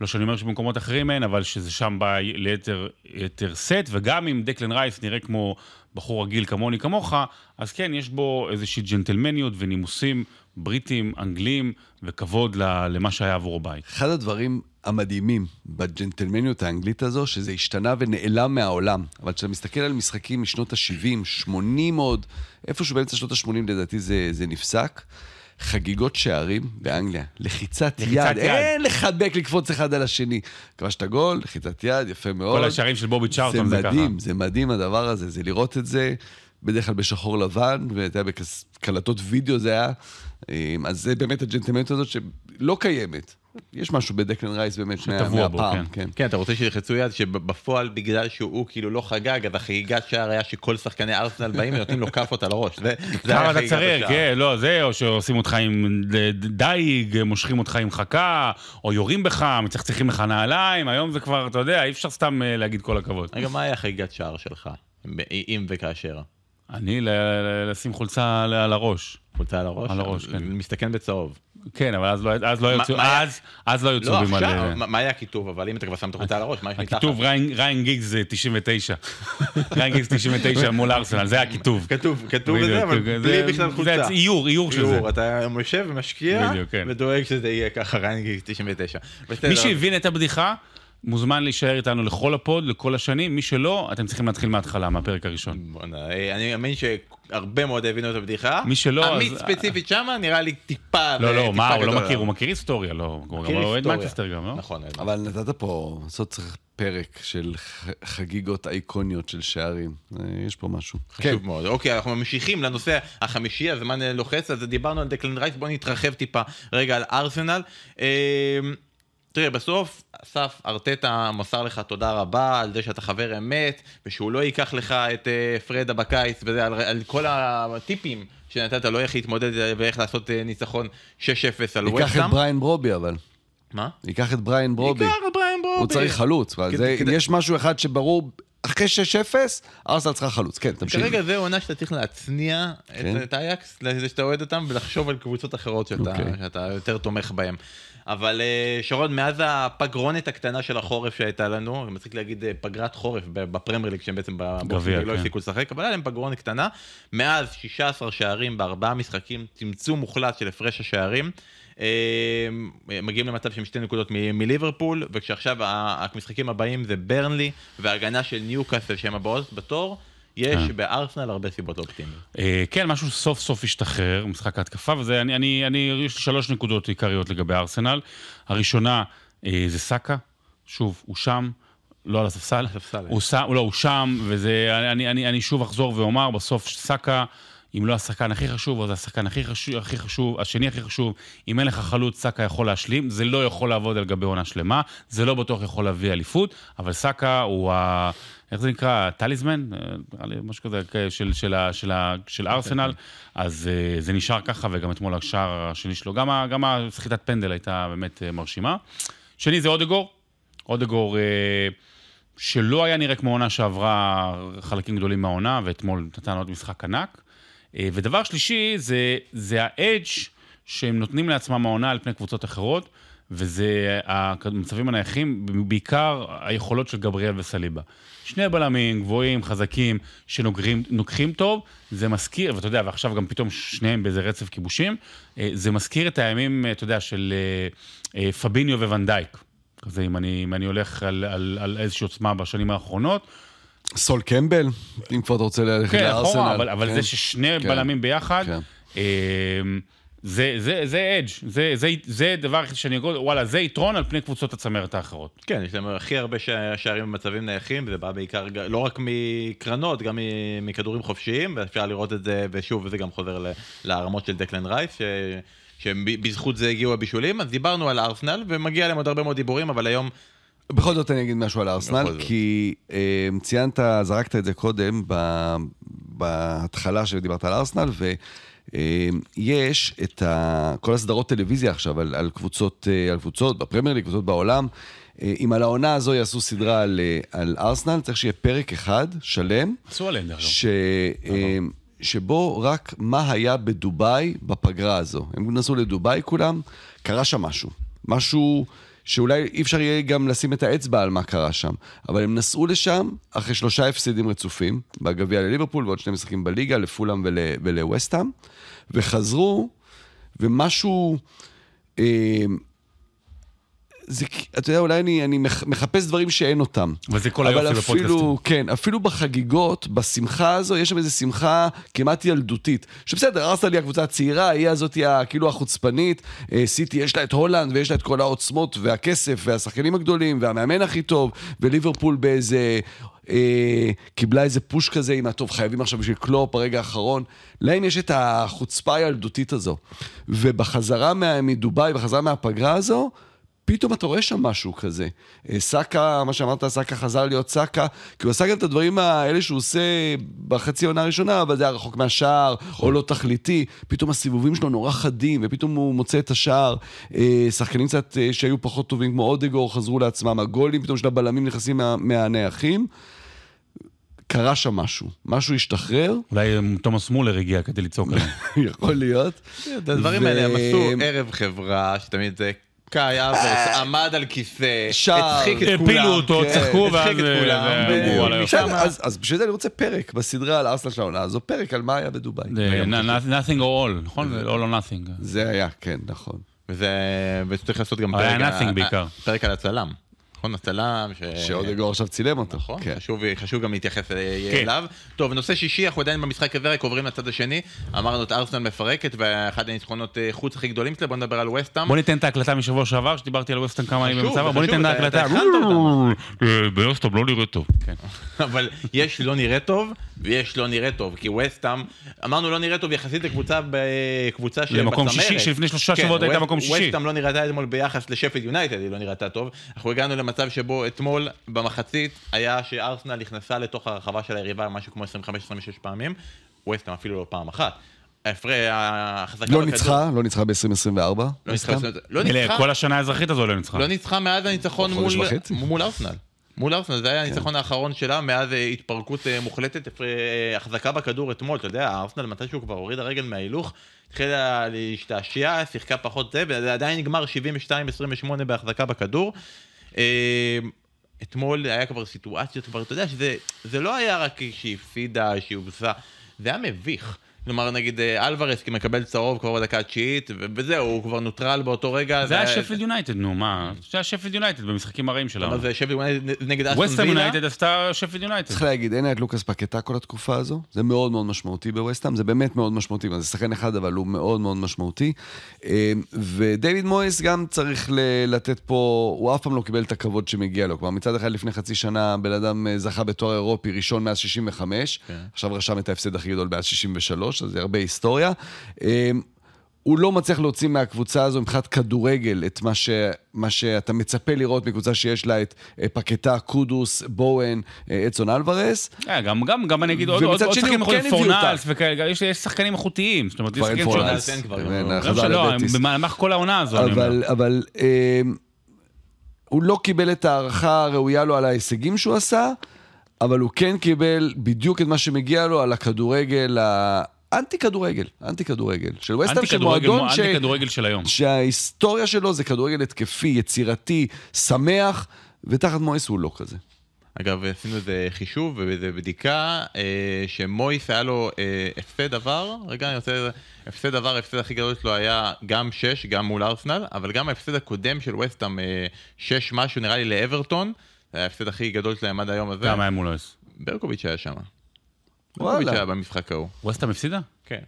B: לא שאני אומר שבמקומות אחרים אין, אבל שזה שם בא ליתר יתר סט, וגם אם דקלן רייס נראה כמו בחור רגיל כמוני כמוך, אז כן, יש בו איזושהי ג'נטלמניות ונימוסים בריטים, אנגלים, וכבוד למה שהיה עבור הבית.
C: אחד הדברים המדהימים בג'נטלמניות האנגלית הזו, שזה השתנה ונעלם מהעולם. אבל כשאתה מסתכל על משחקים משנות ה-70, 80 עוד, איפשהו באמצע שנות ה-80 לדעתי זה, זה נפסק. חגיגות שערים באנגליה, לחיצת,
B: לחיצת
C: יד,
B: יד.
C: אין לחבק, לקפוץ אחד על השני. כבשת גול, לחיצת יד, יפה מאוד.
B: כל השערים של בובי צ'ארטון זה
C: זה
B: ככה.
C: מדהים, זה מדהים הדבר הזה, זה לראות את זה, בדרך כלל בשחור לבן, ואתה יודע, בקלטות וידאו זה היה, אה, אז זה באמת הג'נטלמניות הזאת שלא קיימת. יש משהו בדקלן רייס באמת
B: שטבוע בו, כן.
C: כן.
A: כן, אתה רוצה שילחצו יד שבפועל בגלל שהוא כאילו לא חגג, אז החגיגת שער היה שכל שחקני ארסנל באים ונותנים לו כאפות על הראש. זה זה היה חגיגת
B: צריך,
A: השער.
B: כן, לא, זה, או שעושים אותך עם דייג, מושכים אותך עם חכה, או יורים בך, מצחצחים לך נעליים, היום זה כבר, אתה יודע, אי אפשר סתם אה, להגיד כל הכבוד.
A: רגע, מה היה חגיגת שער שלך? אם וכאשר.
B: אני, לשים חולצה על- על הראש.
A: חולצה על הראש?
B: על הראש, כן.
A: מסתכן בצהוב.
B: כן, אבל אז לא, אז לא היו
A: מה-
B: צהוב-
A: מה היה?
B: אז, אז לא היו
A: לא,
B: צהובים על...
A: עכשיו,
B: אה,
A: מה היה הכיתוב? אבל אם אתה כבר שם את החולצה על הראש, מה יש מתחת?
B: הכיתוב ריין, ריין גיגס זה 99. ריין גיגס 99 מול ארסנל, זה הכיתוב.
A: כתוב, כתוב בזה, אבל
B: זה-
A: בלי
B: זה-
A: בכלל
B: זה
A: חולצה.
B: איור, איור של זה.
A: אתה יושב ומשקיע,
B: כן.
A: ודואג שזה יהיה ככה ריינגיג 99. בסדר.
B: מי שהבין את הבדיחה, מוזמן להישאר איתנו לכל הפוד, לכל השנים. מי שלא, אתם צריכים להתחיל מההתחלה, מהפרק הראשון.
A: אה, אני מאמין שהרבה מאוד הבינו את הבדיחה.
B: מי שלא,
A: עמית
B: אז-
A: ספציפית שמה נראה לי טיפה...
B: לא, לא, מה, הוא לא מכיר, הוא. מכיר היסטוריה, לא. הוא
A: מכיר
B: גם אוהד
A: היסטוריה.
B: מנצ'סטר גם, לא?
A: נכון.
C: אבל נתת פה, לעשות צריך פרק של חגיגות אייקוניות של שערים. אה, יש פה משהו.
A: חשוב מאוד. אוקיי, אנחנו ממשיכים לנושא החמישי, הזמן אה, לוחץ, אז דיברנו על דקלן רייס, בואו נתרחב טיפה רגע על ארסנל. אה, תראה, בסוף, אסף ארטטה מסר לך תודה רבה על זה שאתה חבר אמת, ושהוא לא ייקח לך את אה, פרדה בקיץ, וזה על, על כל הטיפים שנתת לו איך להתמודד אה, ואיך לעשות אה, ניצחון 6-0 על
C: ייקח את. בריין ברובי אבל.
A: מה?
C: ייקח את בריין ברובי.
A: ייקח את בריין ברובי.
C: הוא צריך חלוץ. אבל
A: כדי-
C: זה-
A: כדי-
C: יש משהו אחד שברור, אחרי 6-0, ארסנל צריכה חלוץ. כן, תמשיך.
A: כרגע זה עונה שאתה צריך להצניע
C: כן.
A: את- אייקס, לזה שאתה אוהד אותם, ולחשוב על קבוצות אחרות שאתה
C: אוקיי.
A: שאתה יותר תומך בהן. אבל אה, שרון, מאז הפגרונת הקטנה של החורף שהייתה לנו, אני מצחיק להגיד אה, פגרת חורף ב- בפרמייר ליג, שהם בעצם ב- באופן לא
B: כן.
A: הפסיקו לשחק, אבל היה להם פגרונת קטנה. מאז 16 שערים בארבעה משחקים, צמצום מוחלט של הפרש השערים. אה, מגיעים למצב שהם שתי נקודות מ- מליברפול, וכשעכשיו המשחקים הבאים זה ברנלי והגנה של ניוקאסל שהם הבאות בתור, יש
B: אה.
A: בארסנל הרבה סיבות לאופטימיות.
B: אה, כן, משהו סוף סוף השתחרר, משחק ההתקפה, וזה, אני, אני, אני, יש לי שלוש נקודות עיקריות לגבי ארסנל. הראשונה אה, זה סאקה, שוב, הוא שם, לא על הספסל. הוא שם, לא, הוא שם, וזה, אני, אני, אני שוב אחזור ואומר, בסוף סאקה, אם לא השחקן הכי חשוב, אז השחקן הכי חשוב, הכי חשוב, השני הכי חשוב, אם אין לך חלוץ, סאקה יכול להשלים, זה לא יכול לעבוד על גבי עונה שלמה, זה לא בטוח יכול להביא אליפות, אבל סאקה הוא ה... איך זה נקרא? טליזמן? אה, נראה לי משהו כזה אה, של, של, של, ה- של ארסנל, אז אה, זה נשאר ככה, וגם אתמול השער השני שלו, גם, גם הסחיטת פנדל הייתה באמת אה, מרשימה. שני זה אודגור, אודגור... אה, שלא היה נראה כמו עונה שעברה חלקים גדולים מהעונה, ואתמול נתן עוד משחק ענק. אה, ודבר שלישי, זה, זה האדג' שהם נותנים לעצמם העונה על פני קבוצות אחרות, וזה המצבים הנייחים, בעיקר היכולות של גבריאל וסליבה. שני בלמים גבוהים, חזקים, שנוקחים טוב, זה מזכיר, ואתה יודע, ועכשיו גם פתאום שניהם באיזה רצף כיבושים, אה, זה מזכיר את הימים, אה, אתה יודע, של פביניו וונדייק. כזה, אם אני, אם אני הולך על, על, על איזושהי עוצמה בשנים האחרונות.
C: סול קמבל, אם כבר אתה רוצה ללכת
B: כן,
C: לארסנל.
B: אחורה, אבל, אבל
C: כן.
B: זה ששני
C: כן.
B: בלמים ביחד,
C: כן.
B: אה, זה, זה, זה אדג', זה, זה, זה דבר היחיד שאני אגיד, וואלה, זה יתרון על פני קבוצות הצמרת האחרות.
A: כן, יש להם הכי הרבה שע- שערים במצבים נייחים, וזה בא בעיקר, לא רק מקרנות, גם מכדורים חופשיים, ואפשר לראות את זה, ושוב, וזה גם חוזר ל- לרמות של דקלן רייס, ש... שבזכות זה הגיעו הבישולים, אז דיברנו על ארסנל, ומגיע להם עוד הרבה מאוד דיבורים, אבל היום,
C: בכל זאת אני אגיד משהו על ארסנל. כי אה, ציינת, זרקת את זה קודם ב, בהתחלה שדיברת על ארסנל, ויש את ה, כל הסדרות טלוויזיה עכשיו על, על קבוצות, אה, על קבוצות בפרמייר ליג, קבוצות בעולם. אה, אם על העונה הזו יעשו סדרה על, אה, על ארסנל, צריך שיהיה פרק אחד שלם,
B: עשו עליהם דרך אגב.
C: ש... אה, שבו רק מה היה בדובאי בפגרה הזו. הם נסעו לדובאי כולם, קרה שם משהו. משהו שאולי אי אפשר יהיה גם לשים את האצבע על מה קרה שם. אבל הם נסעו לשם אחרי שלושה הפסדים רצופים, בגביע לליברפול ועוד שני משחקים בליגה, לפולאם ול... ולווסטהאם, וחזרו, ומשהו... אה, זה, אתה יודע, אולי אני, אני מח- מחפש דברים שאין אותם.
B: אבל זה כל
C: אבל
B: היופי
C: אפילו,
B: בפודקאסטים.
C: כן, אפילו בחגיגות, בשמחה הזו, יש שם איזו שמחה כמעט ילדותית. שבסדר, ארסנל היא הקבוצה הצעירה, היא הזאת היא כאילו החוצפנית. אה, סיטי יש לה את הולנד ויש לה את כל העוצמות והכסף והשחקנים הגדולים והמאמן הכי טוב, וליברפול באיזה... אה, קיבלה איזה פוש כזה עם הטוב, חייבים עכשיו בשביל קלופ ברגע האחרון. להם יש את החוצפה הילדותית הזו. ובחזרה מדובאי, בחזרה מהפגרה הזו, פתאום אתה רואה שם משהו כזה. אה, סאקה, מה שאמרת, סאקה חזר להיות סאקה, כי הוא עשה גם את הדברים האלה שהוא עושה בחצי העונה הראשונה, אבל זה היה רחוק מהשער, או לא תכליתי. פתאום הסיבובים שלו נורא חדים, ופתאום הוא מוצא את השער. אה, שחקנים קצת אה, שהיו פחות טובים, כמו אודגור, חזרו לעצמם. הגולים פתאום של הבלמים נכנסים מה- מהנייחים. קרה שם משהו, משהו השתחרר,
B: אולי תומאס מולר הגיע כדי לצעוק עליהם.
C: יכול להיות.
A: את הדברים האלה הם עשו ערב חברה, שתמיד זה קאי אברס עמד על כיסא. הצחיק את כולם.
B: הפילו אותו,
C: כן,
B: צחקו,
A: הצחיק
B: ואז...
A: את
B: אה,
A: כולם. משם-
C: בסדר, אז, אז בשביל זה אני רוצה פרק בסדרה על ארסנל של העונה הזו, פרק על מה היה בדובאי.
B: nothing or all, נכון? all or nothing.
C: זה היה, כן, נכון.
A: וצריך לעשות גם. פרק על הצלם. נכון, הצלם, ש...
C: שאודגור עכשיו צילם אותו.
A: נכון,
C: כן.
A: חשוב, חשוב גם להתייחס אה,
B: כן.
A: אליו. טוב, נושא שישי, אנחנו עדיין במשחק הזה, רק עוברים לצד השני. אמרנו את ארסנל מפרקת, ואחד הניצחונות אה, חוץ הכי גדולים שלה, בוא נדבר על וסטאם.
B: בוא ניתן את ההקלטה משבוע שעבר, שדיברתי על ווסטון כמה ימים במצב, בוא ניתן את ההקלטה. אה, בווסטון לא נראה טוב. כן.
A: אבל יש לא נראה טוב, ויש לא נראה טוב, כי וסטאם, אמרנו לא נראה טוב יחסית לקבוצה בקבוצה שבצמרת.
B: למקום שישי, שלפני שלושה שבועות הייתה מקום שישי.
A: וסטאם לא נראתה אתמול ביחס לשפילד יונייטד, היא לא נראתה טוב. אנחנו הגענו למצב שבו אתמול במחצית היה שארסנל נכנסה לתוך הרחבה של היריבה משהו כמו 25-26 פעמים, וסטאם אפילו לא פעם אחת. ההפרש, ההחזקה
C: לא ניצחה, לא ניצחה ב-2024.
A: לא ניצחה, לא ניצחה,
B: כל השנה האזרחית הזו לא ניצחה.
A: לא ניצחה מאז הניצחון מול, ארסנל. מול ארסנל, זה היה הניצחון האחרון שלה מאז אה, התפרקות אה, מוחלטת, אה, החזקה בכדור אתמול, אתה יודע, ארסנל מתי שהוא כבר הוריד הרגל מההילוך, התחילה להשתעשע, שיחקה פחות זה, וזה עדיין נגמר 72-28 בהחזקה בכדור. אה, אתמול היה כבר סיטואציות, כבר, אתה יודע, שזה זה לא היה רק שהיא הפסידה, שהיא הובסה, זה היה מביך. כלומר, נגיד אה, אלוורס כי מקבל צהוב כבר בדקה התשיעית, וזהו, הוא כבר נוטרל באותו רגע.
B: זה היה שפילד יונייטד, נו, מה? זה היה שפילד יונייטד במשחקים הרעים שלנו.
A: אבל זה שפילד יונייטד נגד אסטון
B: ווסטהאם
A: וילה.
B: יונייטד עשתה שפילד יונייטד.
C: צריך להגיד, אין את לוקאס פקטה כל התקופה הזו, זה מאוד מאוד משמעותי בווסטהאם, זה באמת מאוד משמעותי, זה שחקן אחד אבל הוא מאוד מאוד משמעותי. אה, ודייוויד מויס גם צריך לתת פה, הוא אף פעם לא קיבל את הכבוד שמגיע לו. כלומר, מצד אחד לפני חצי שנה בן אדם אה, זכה בתואר אירופי ראשון מאז 65,
A: כן.
C: עכשיו רשם את ההפסד הכי גדול מאז 63, אז זה הרבה היסטוריה. אה, הוא לא מצליח להוציא מהקבוצה הזו מבחינת כדורגל את מה, ש, מה שאתה מצפה לראות מקבוצה שיש לה את אה, פקטה, קודוס, בואן, אה, אדסון אלוורס.
B: אה, גם, גם, גם אני אגיד עוד עוד-
C: ומצד
B: עוד
C: שני
B: שחקנים יכולים,
C: כן הביא
B: פורנלס
C: אותה.
B: וכאלה, יש יש שחקנים איכותיים. זאת אומרת, יש
C: כבר אין
B: שחקנים
C: פורנלס.
A: אין כבר,
C: ואין,
A: לא.
B: לא. במהלך כל העונה הזו.
C: אבל, אבל אה, הוא לא קיבל את ההערכה הראויה לו על ההישגים שהוא עשה, אבל הוא כן קיבל בדיוק את מה שמגיע לו על הכדורגל, האנטי כדורגל, אנטי כדורגל. של וסטהאם,
B: אנטי
C: של מועדון ש...
B: אנטי כדורגל של היום.
C: שההיסטוריה שלו זה כדורגל התקפי, יצירתי, שמח, ותחת מויס הוא לא כזה.
A: אגב, עשינו איזה חישוב ואיזה בדיקה, אה, שמויס היה לו אה, הפסד עבר, רגע, אני רוצה... הפסד עבר, ההפסד הכי גדול שלו היה גם 6, גם מול ארסנל, אבל גם ההפסד הקודם של וסטאם, 6 משהו נראה לי לאברטון, זה היה ההפסד הכי גדול שלהם עד היום הזה.
B: גם היה מול אוהס.
A: ברקוביץ' היה שם.
C: וואלה.
A: ברקוביץ' היה במשחק ההוא.
B: ווסטהאם הפסידה?
A: כן.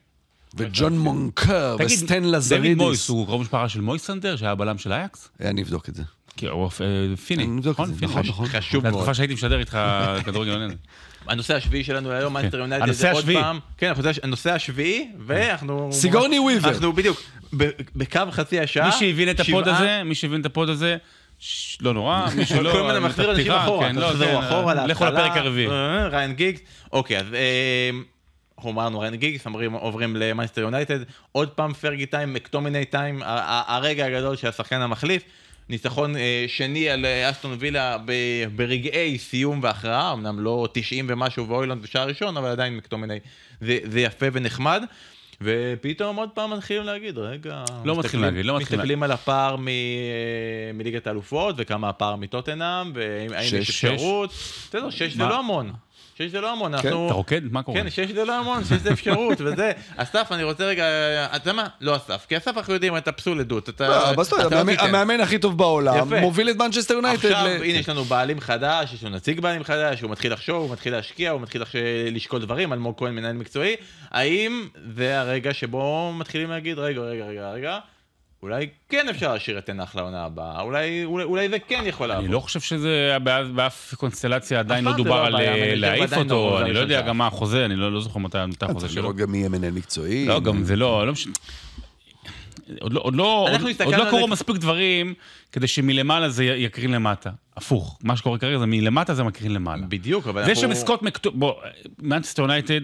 C: וג'ון מונקר
B: תגיד,
C: וסטן לזרידיס.
B: מויס הוא קרוב משפחה של מויסנדר, שהיה בלם של אייקס?
C: אני אבדוק את זה.
B: כי הוא אה, פיני,
C: אני אבדוק
B: נכון?
C: את זה,
B: פיני.
C: נכון, נכון.
A: חשוב מאוד.
B: התקופה שהייתי משדר איתך כדורגל עלינו.
A: הנושא השביעי שלנו היום, מנצ'סטר יונייטד,
B: הנושא
A: זה עוד
B: השביעי.
A: פעם, כן, הנושא- הנושא השביעי, ואנחנו...
C: סיגורני וויבר.
A: אנחנו בדיוק, בקו חצי השעה,
B: מי שהבין את הפוד הזה, מי שהבין את הפוד הזה, לא נורא, מי שלא...
A: כל מיני מחזיר אנשים אחורה,
B: כן, לא,
A: תחזרו
B: כן,
A: אחורה להתחלה.
B: לכו לפרק הרביעי.
A: אה, ריאן גיגס, אוקיי, אז אה, אנחנו אמרנו ריאן גיגס, עוברים למנצ'סטר יונייטד, עוד פעם Fergie time, מקטומיני time, הרגע הגדול של השחקן המחליף. ניצחון אה, שני על אסטון וילה ברגעי סיום והכרעה, אמנם לא 90 ומשהו ואוילנד בשער ראשון, אבל עדיין מקטומיני זה יפה ונחמד. ופתאום עוד פעם מתחילים להגיד, רגע,
B: לא מתחילים להגיד, לא מתחילים
A: מסתכלים על הפער מ- מליגת האלופות, וכמה הפער מטוטנאם, והאם האם יש. אפשרות. בסדר, שש זה? לא המון. שש זה לא המון, אנחנו...
B: אתה רוקד? מה קורה?
A: כן, שש זה לא המון, שש זה אפשרות, וזה. אסף, אני רוצה רגע, אתה יודע מה? לא אסף, כי אסף אנחנו יודעים, אתה פסול עדות, אתה
C: לא,
A: לא
C: המאמן- הכי טוב בעולם,
A: יפה.
C: מוביל את מנצ'סטר יונייטד.
A: עכשיו,
C: ל-
A: הנה, יש לנו בעלים חדש, יש לנו נציג בעלים חדש, הוא מתחיל לחשוב, הוא מתחיל להשקיע, הוא מתחיל לשקול דברים, אלמוג כהן מנהל מקצועי. האם זה הרגע שבו מתחילים להגיד, רגע, רגע, רגע, רגע, אולי כן אפשר להשאיר את תנח לעונה הבאה, אולי, אולי, אולי זה כן יכול לעבוד.
B: אני לא חושב שזה היה באף- באף קונסטלציה עדיין לא
A: זה
B: דובר
A: לא
B: על אה, להעיף
A: לא
B: אותו, אני לא יודע. גם מה החוזה, אני לא לא זוכר מתי החוזה
C: צריך
B: שלו.
C: לראות גם מי יהיה מנהל מקצועי.
B: לא, גם זה לא, לא משנה. עוד לא, עוד לא, עוד, לא קורו
A: זה-
B: מספיק דברים כדי שמלמעלה זה יקרין למטה. הפוך, מה שקורה כרגע זה מלמטה זה מקרין למעלה.
A: בדיוק, אבל
B: זה
A: אנחנו...
B: שמסקוט מקטו... בוא, מנצ'סטר יונייטד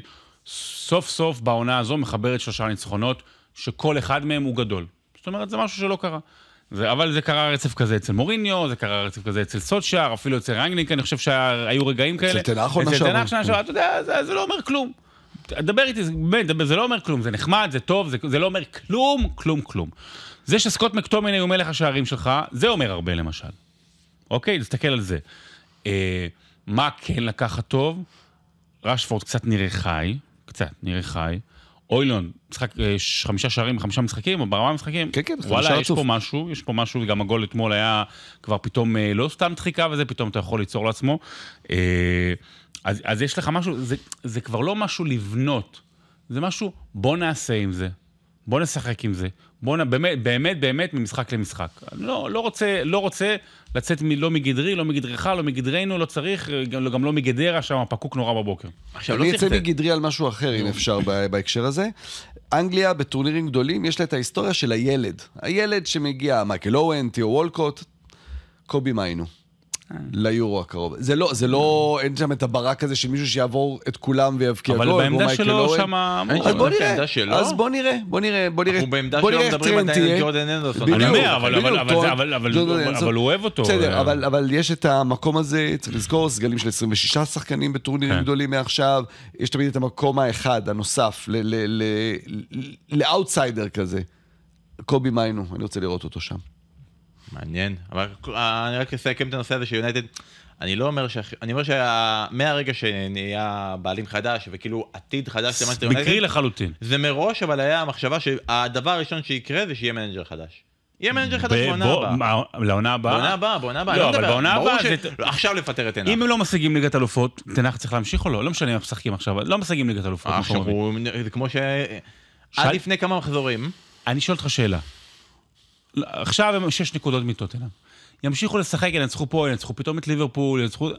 B: סוף סוף בעונה הזו מחברת שלושה ניצחונות, שכל אחד מהם הוא גדול. זאת אומרת, זה משהו שלא קרה. זה, אבל זה קרה רצף כזה אצל מוריניו, זה קרה רצף כזה אצל סולשיאר, אפילו אצל רנגניק, אני חושב שהיו רגעים כאלה.
C: תנח עונה
B: אצל
C: שעברה.
B: תנח שנה שעברה, אתה יודע, זה, זה לא אומר כלום. דבר איתי, זה- באמת, זה לא אומר כלום, זה נחמד, זה טוב, זה, זה לא אומר כלום, כלום, כלום. זה שסקוט מקטומני הוא מלך השערים שלך, זה אומר הרבה למשל. אוקיי? תסתכל על זה. אה, מה כן לקחת טוב? רשפורד קצת נראה חי, קצת נראה חי. אוילון, משחק, אה, חמישה שערים בחמישה משחקים, או ברמה המשחקים.
C: כן, כן, חמישה
B: וואלה, יש. פה משהו, יש פה משהו, וגם הגול אתמול היה כבר פתאום אה, לא סתם דחיקה וזה, פתאום אתה יכול ליצור לעצמו. אה, אז, אז יש לך משהו, זה, זה כבר לא משהו לבנות, זה משהו, בוא נעשה עם זה, בוא נשחק עם זה, בוא נ... באמת, באמת, באמת, ממשחק למשחק. לא, לא, רוצה, לא רוצה לצאת מ, לא מגדרי, לא מגדרך, לא מגדרנו, לא צריך, גם, גם לא מגדרה, שם פקוק נורא בבוקר.
A: עכשיו, לא
C: אני
A: צריך...
C: אצא. מגדרי על משהו אחר, אם אפשר, ב- בהקשר הזה. אנגליה בטורנירים גדולים, יש לה את ההיסטוריה של הילד. הילד שמגיע, מייקל אוהן, תיאו וולקוט, קובי מיינו. ליורו הקרוב. זה לא, זה לא, אין שם את הברק הזה של מישהו שיעבור את כולם ויבקיע גול,
B: אבל בעמדה שלו.
A: אין
C: אז
A: שם
C: בוא נראה? אז בוא נראה, בוא נראה, בוא נראה,
A: אנחנו בעמדה
C: בוא
A: שלו
C: נראה איך
A: מדברים על
C: טרנט תהיה.
A: ג'ורדן
C: הנדרסון.
B: אני אומר, אבל- הוא אוהב אותו.
C: בסדר, אבל, יש את המקום הזה, צריך לזכור, סגלים של 26 שחקנים בטורנירים
B: כן.
C: גדולים מעכשיו, יש תמיד את המקום האחד, הנוסף, ל- ל- ל- ל- לאאוטסיידר כזה. קובי מיינו, אני רוצה לראות אותו שם.
A: מעניין, אבל אה, אני רק אסכם את הנושא הזה של יונייטד. אני לא אומר ש... אני אומר שמהרגע שנהיה בעלים חדש וכאילו עתיד חדש
B: למנצ'סטר
A: יונייטד,
B: לחלוטין.
A: זה מראש אבל היה המחשבה שהדבר הראשון שיקרה זה שיהיה מנג'ר חדש. יהיה מנג'ר חדש בעונה הבאה.
B: לעונה הבאה?
A: בעונה הבאה, בעונה הבאה.
B: לא,
A: אני
B: אבל בעונה הבאה זה-
A: לא, עכשיו לפטר את עניינו.
B: אם הם לא משיגים ליגת אלופות, טן האח צריך להמשיך או לא? לא משנה אם הם משחקים עכשיו, לא משיגים ליגת אלופות.
A: זה כמו ש... עד לפני כמה מחזורים,
B: אני שואל אותך שאלה. עכשיו הם שש נקודות מטוטנהאם. ימשיכו לשחק, ינצחו פה, ינצחו פתאום את ליברפול, ינצחו...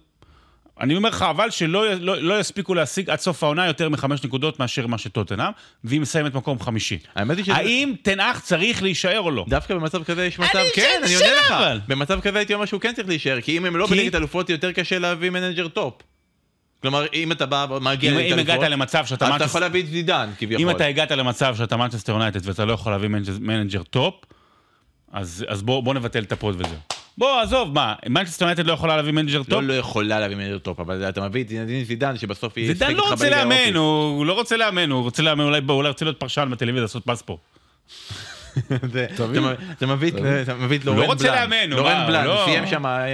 B: אני אומר לך, אבל שלא לא, לא יספיקו להשיג עד סוף העונה יותר מחמש נקודות מאשר מה שטוטנהאם, והיא מסיימת מקום חמישי.
A: האמת היא שזה...
B: האם טן האח צריך להישאר או לא?
A: דווקא במצב כזה יש מצב,
B: אני
A: כן, אני עונה לך.
B: אבל.
A: במצב כזה הייתי אומר שהוא כן צריך להישאר, כי אם הם לא
B: כי-
A: בליגת אלופות יותר קשה להביא מנג'ר טופ. כלומר, אם אתה בא, מגיע
B: אם,
A: לליגת
B: אם
A: אלופות,
B: הגעת למצב שאתה
A: אתה יכול להביא את זידן, כביכול.
B: אם אתה הגעת למצב שאתה מנצ'סטר יונייטד ואתה לא יכול להביא מנג'ר טופ, אז, אז בוא, בוא נבטל את הפוד וזהו. בוא, עזוב, מה, מנצ'סטר יונייטד לא יכולה להביא מנג'ר טופ?
A: לא, לא יכולה להביא מנג'ר טופ, אבל אתה מביא את זינדין זידן, שבסוף יהיה...
B: זידן לא רוצה לאמן, הוא הוא לא רוצה לאמן, הוא רוצה לאמן, אולי אולי רוצה להיות פרשן בטלוויזיה, לעשות ספורט.
A: אתה מביא את-
B: הוא
A: לורן
B: לא רוצה
A: בלאן.
B: לאמן,
A: לורן בלאן,
B: הוא לא-
A: סיים שם,
B: מה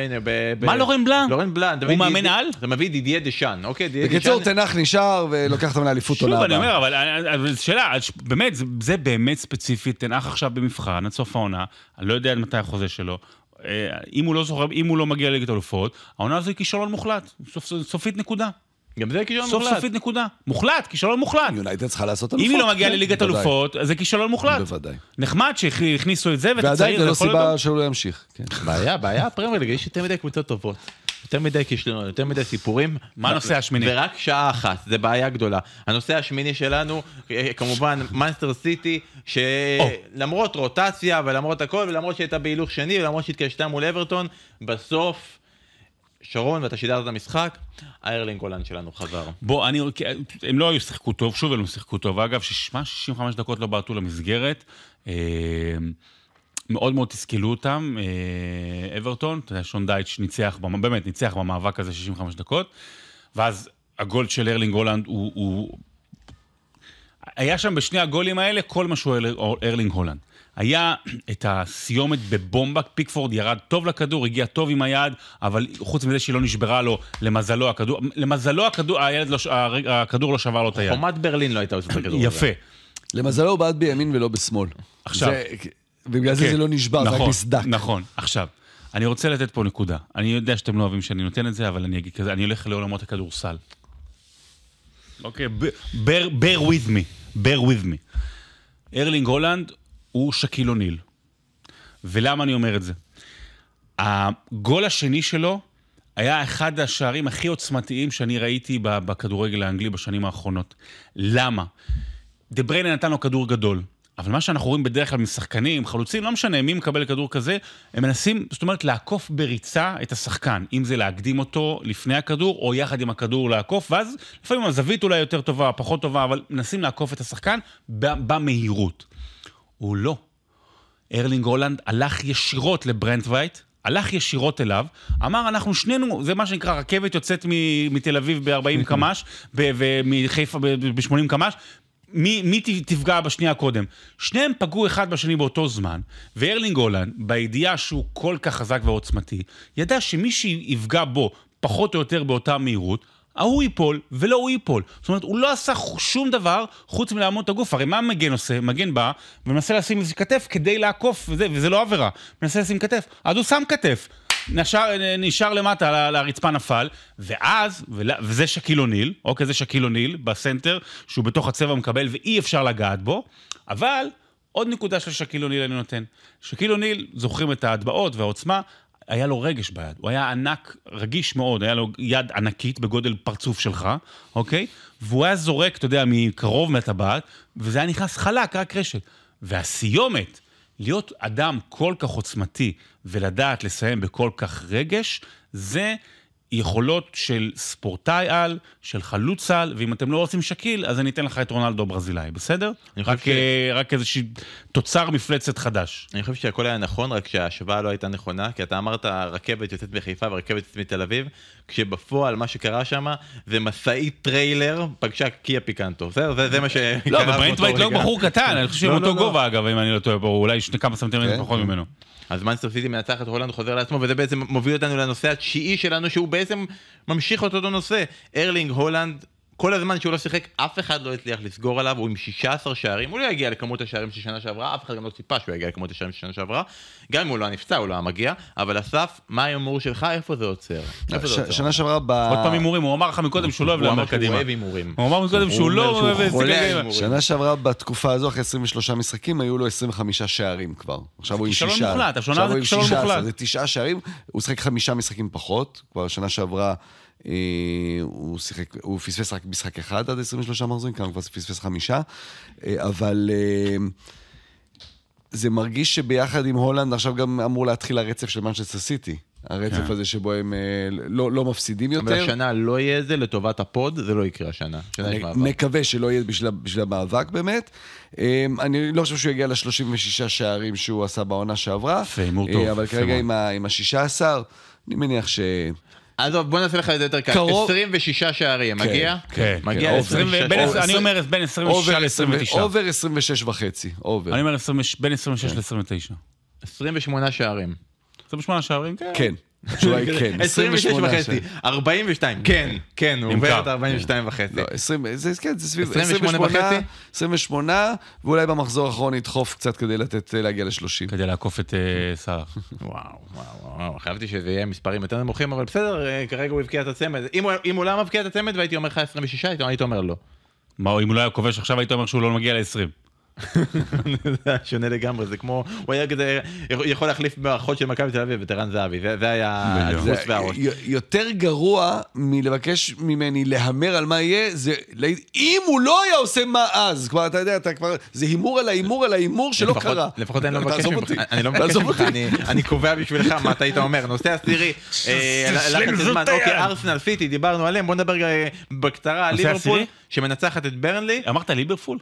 B: לורן בלאן?
A: לורן בלאן.
B: הוא מאמן על?
A: אתה מביא את דידיה דשאן, אוקיי? דידיה
C: בקיצור,
A: דשאן-
C: טן האח נשאר ולוקח אותם לאליפות
B: שוב,
C: עונה
B: אני
C: הבאה.
B: אומר, אבל אבל שאלה, אז באמת, זה- באמת ספציפית, טן האח עכשיו במבחן עד סוף העונה, אני לא יודע עד מתי החוזה שלו. אה, אם הוא לא זוכר, אם הוא לא מגיע לליגת אלופות, העונה הזו היא כישלון מוחלט. סופ- סופית נקודה.
A: גם זה כישלון
B: סוף
A: מוחלט.
B: סופית נקודה. מוחלט, כישלון מוחלט.
C: יונייטד צריכה לעשות
B: אם
C: אלופות.
B: היא לא מגיעה לליגת. אלופות, אז זה כישלון מוחלט.
C: בוודאי.
B: נחמד שהכניסו את זה, ואתה
C: ועדיין
B: צעיר,
C: זה לא סיבה שהוא לא ימשיך. כן.
A: בעיה, בעיה הפרמייר ליג, יש יותר מדי קבוצות טובות. יותר מדי כישלונות, יותר מדי סיפורים.
B: מה הנושא השמיני?
A: ורק שעה אחת, זה בעיה גדולה. הנושא השמיני שלנו, אה, כמובן, מאנסטר סיטי, שלמרות רוטציה ולמרות הכל, ולמרות שהייתה בהילוך שני, ולמרות שהתקשתה מול אברטון, בסוף, שרון, ואתה שידרת את המשחק, האיירלינג הולנד שלנו חזר.
B: בוא, אני, הם לא היו שיחקו טוב, שוב הם לא שיחקו טוב. אגב, ששמע, 65 דקות לא בעטו למסגרת. אה, מאוד מאוד תסכלו אותם, אה, אברטון, אתה יודע, שון דייש ניצח, באמת ניצח במאבק הזה 65 דקות, ואז הגול של ארלינג הולנד הוא, הוא... היה שם בשני הגולים האלה כל מה שהוא ארל- ארלינג הולנד. היה את הסיומת בבומבה, פיקפורד ירד טוב לכדור, הגיע טוב עם היד, אבל חוץ מזה שהיא לא נשברה לו, למזלו הכדור, למזלו הכדור, הילד לא, הכדור לא שבר לו את היד.
A: חומת ברלין לא הייתה עושה את הכדור הזה.
B: יפה.
C: למזלו הוא בעט בימין ולא בשמאל.
B: עכשיו.
C: זה- ובגלל זה
B: כן.
C: זה לא נשבר, זה רק
B: נכון,
C: נסדק.
B: נכון. עכשיו, אני רוצה לתת פה נקודה. אני יודע שאתם לא אוהבים שאני נותן את זה, אבל אני אגיד כזה, אני הולך לעולמות הכדורסל. אוקיי, ב- bear bear with me, bear with me. ארלינג הולנד הוא שקיל אוניל. ולמה אני אומר את זה? הגול השני שלו היה אחד השערים הכי עוצמתיים שאני ראיתי בכדורגל האנגלי בשנים האחרונות. למה? דה בריינה נתן לו כדור גדול. אבל מה שאנחנו רואים בדרך כלל משחקנים, חלוצים, לא משנה מי מקבל כדור כזה, הם מנסים, זאת אומרת, לעקוף בריצה את השחקן. אם זה להקדים אותו לפני הכדור, או יחד עם הכדור לעקוף, ואז לפעמים הזווית אולי יותר טובה, פחות טובה, אבל מנסים לעקוף את השחקן במהירות. הוא לא. ארלינג הולנד הלך ישירות לברנט וייט, הלך ישירות אליו, אמר, אנחנו שנינו, זה מה שנקרא רכבת יוצאת מתל אביב ב-40 קמ"ש, ומחיפה ב-80 קמ"ש, מי, מי תפגע בשנייה קודם? שניהם פגעו אחד בשני באותו זמן, וארלינג הולנד, בידיעה שהוא כל כך חזק ועוצמתי, ידע שמי שיפגע בו פחות או יותר באותה מהירות, ההוא ייפול ולא הוא ייפול. זאת אומרת, הוא לא עשה שום דבר חוץ מלעמוד את הגוף. הרי מה מגן עושה? מגן בא ומנסה לשים איזה כתף כדי לעקוף, וזה, וזה לא עבירה. מנסה לשים כתף. אז הוא שם כתף. נשאר, נשאר למטה, לרצפה נפל, ואז, וזה שקיל אוניל, אוקיי, זה שקיל אוניל בסנטר, שהוא בתוך הצבע מקבל ואי אפשר לגעת בו, אבל עוד נקודה של שקיל אוניל אני נותן. שקיל אוניל, זוכרים את ההטבעות והעוצמה, היה לו רגש ביד, הוא היה ענק, רגיש מאוד, היה לו יד ענקית בגודל פרצוף שלך, אוקיי? והוא היה זורק, אתה יודע, מקרוב מהטבעת, וזה היה נכנס חלק, רק רשת. והסיומת, להיות אדם כל כך עוצמתי ולדעת לסיים בכל כך רגש, זה יכולות של ספורטאי על, של חלוץ על, ואם אתם לא רוצים שקיל, אז אני אתן לך את רונלדו ברזילאי, בסדר? רק, ש... אה, רק איזושהי תוצר מפלצת חדש.
A: אני חושב שהכל היה נכון, רק שההשוואה לא הייתה נכונה, כי אתה אמרת רכבת יוצאת מחיפה ורכבת יוצאת מתל אביב, כשבפועל מה שקרה שם זה משאית טריילר פגשה קיה פיקנטו, בסדר? זה, זה מה שקרה.
B: לא, בברנטווייט לא בחור קטן, אני חושב שהוא לא, לא, אותו לא. גובה אגב, אם אני לא טועה, אולי כמה סנטימטרים כן, פחות. ממנו.
A: אז מנסטר סיטי מנצח את הולנד חוזר לעצמו וזה בעצם מוביל אותנו לנושא התשיעי שלנו שהוא בעצם ממשיך אותו נושא. ארלינג הולנד כל הזמן שהוא לא שיחק, אף אחד לא הצליח לסגור עליו, הוא עם 16 שערים, הוא לא יגיע לכמות השערים של שנה שעברה, אף אחד גם לא ציפה שהוא יגיע לכמות השערים של שנה שעברה, גם אם הוא לא נפצע, הוא לא היה מגיע, אבל אסף, מה ההימור שלך, איפה זה עוצר?
C: שנה שעברה ב...
B: עוד פעם הימורים, הוא אמר לך מקודם שהוא לא אוהב להמר קדימה. הוא
A: אוהב הימורים.
B: הוא אמר מקודם שהוא לא אוהב
C: הימורים. שנה שעברה בתקופה הזו, אחרי 23 משחקים, היו לו 25 שערים כבר. עכשיו הוא עם שישה. כישלון מוחלט, השנה זה כישלון מוחלט. זה תשעה שערים, הוא שיחק חמישה משחקים פחות, כבר שנה שעברה הוא שיחק, הוא פספס רק משחק אחד עד 23 מחזורים, כאן הוא כבר פספס חמישה, אה, אבל אה, זה מרגיש שביחד עם הולנד עכשיו גם אמור להתחיל הרצף של מנצ'סטר סיטי. הרצף כן. הזה שבו הם לא, לא מפסידים יותר.
A: אבל השנה לא יהיה זה לטובת הפוד, זה לא יקרה השנה.
C: אני מקווה שלא יהיה בשביל, בשביל המאבק באמת. אני לא חושב שהוא יגיע ל-36 שערים שהוא עשה בעונה שעברה.
B: יפה, הימור טוב.
C: אבל כרגע עם ה-16, אני מניח ש...
A: עזוב, בוא נעשה לך את זה יותר קל. 26 שערים, כן, מגיע?
B: כן. מגיע ל-26. אני אומר בין 26 ל-29.
C: אובר 26 וחצי, אובר.
B: אני אומר בין 26 ל-29.
A: 28 שערים.
B: 28 שערים?
C: כן. התשובה היא כן,
A: 26 וחצי, 42, כן, כן, הוא עובר את 42 וחצי. לא,
C: 20, זה, כן, זה סביב 28 וחצי? 28, ואולי במחזור האחרון ידחוף קצת כדי לתת, להגיע ל-30.
B: כדי לעקוף את אה, סאלח.
A: וואו, וואו, וואו, חשבתי שזה יהיה מספרים יותר נמוכים, אבל בסדר, אה, כרגע הוא הבקיע את הצמד. אם הוא לא מבקיע את הצמד והייתי אומר לך 26, הייתי אומר לא.
B: מה, אם הוא לא היה כובש עכשיו, היית אומר שהוא לא מגיע ל-20.
A: זה היה שונה לגמרי, זה כמו, הוא היה כזה, יכול להחליף באחות של מכבי תל אביב את ערן זהבי, זה היה הדפוס והראש.
C: יותר גרוע מלבקש ממני להמר על מה יהיה, זה אם הוא לא היה עושה מה אז, כבר אתה יודע, אתה כבר, זה הימור על ההימור על ההימור שלא קרה.
A: לפחות אני לא מבקש ממך, אני לא מבקש ממך, אני קובע בשבילך מה אתה היית אומר. נושא עשירי, לקחת זמן, אוקיי, ארסנל, סיטי, דיברנו עליהם, בוא נדבר בקצרה על ליברפול, שמנצחת את ברנלי.
B: אמרת ליברפול?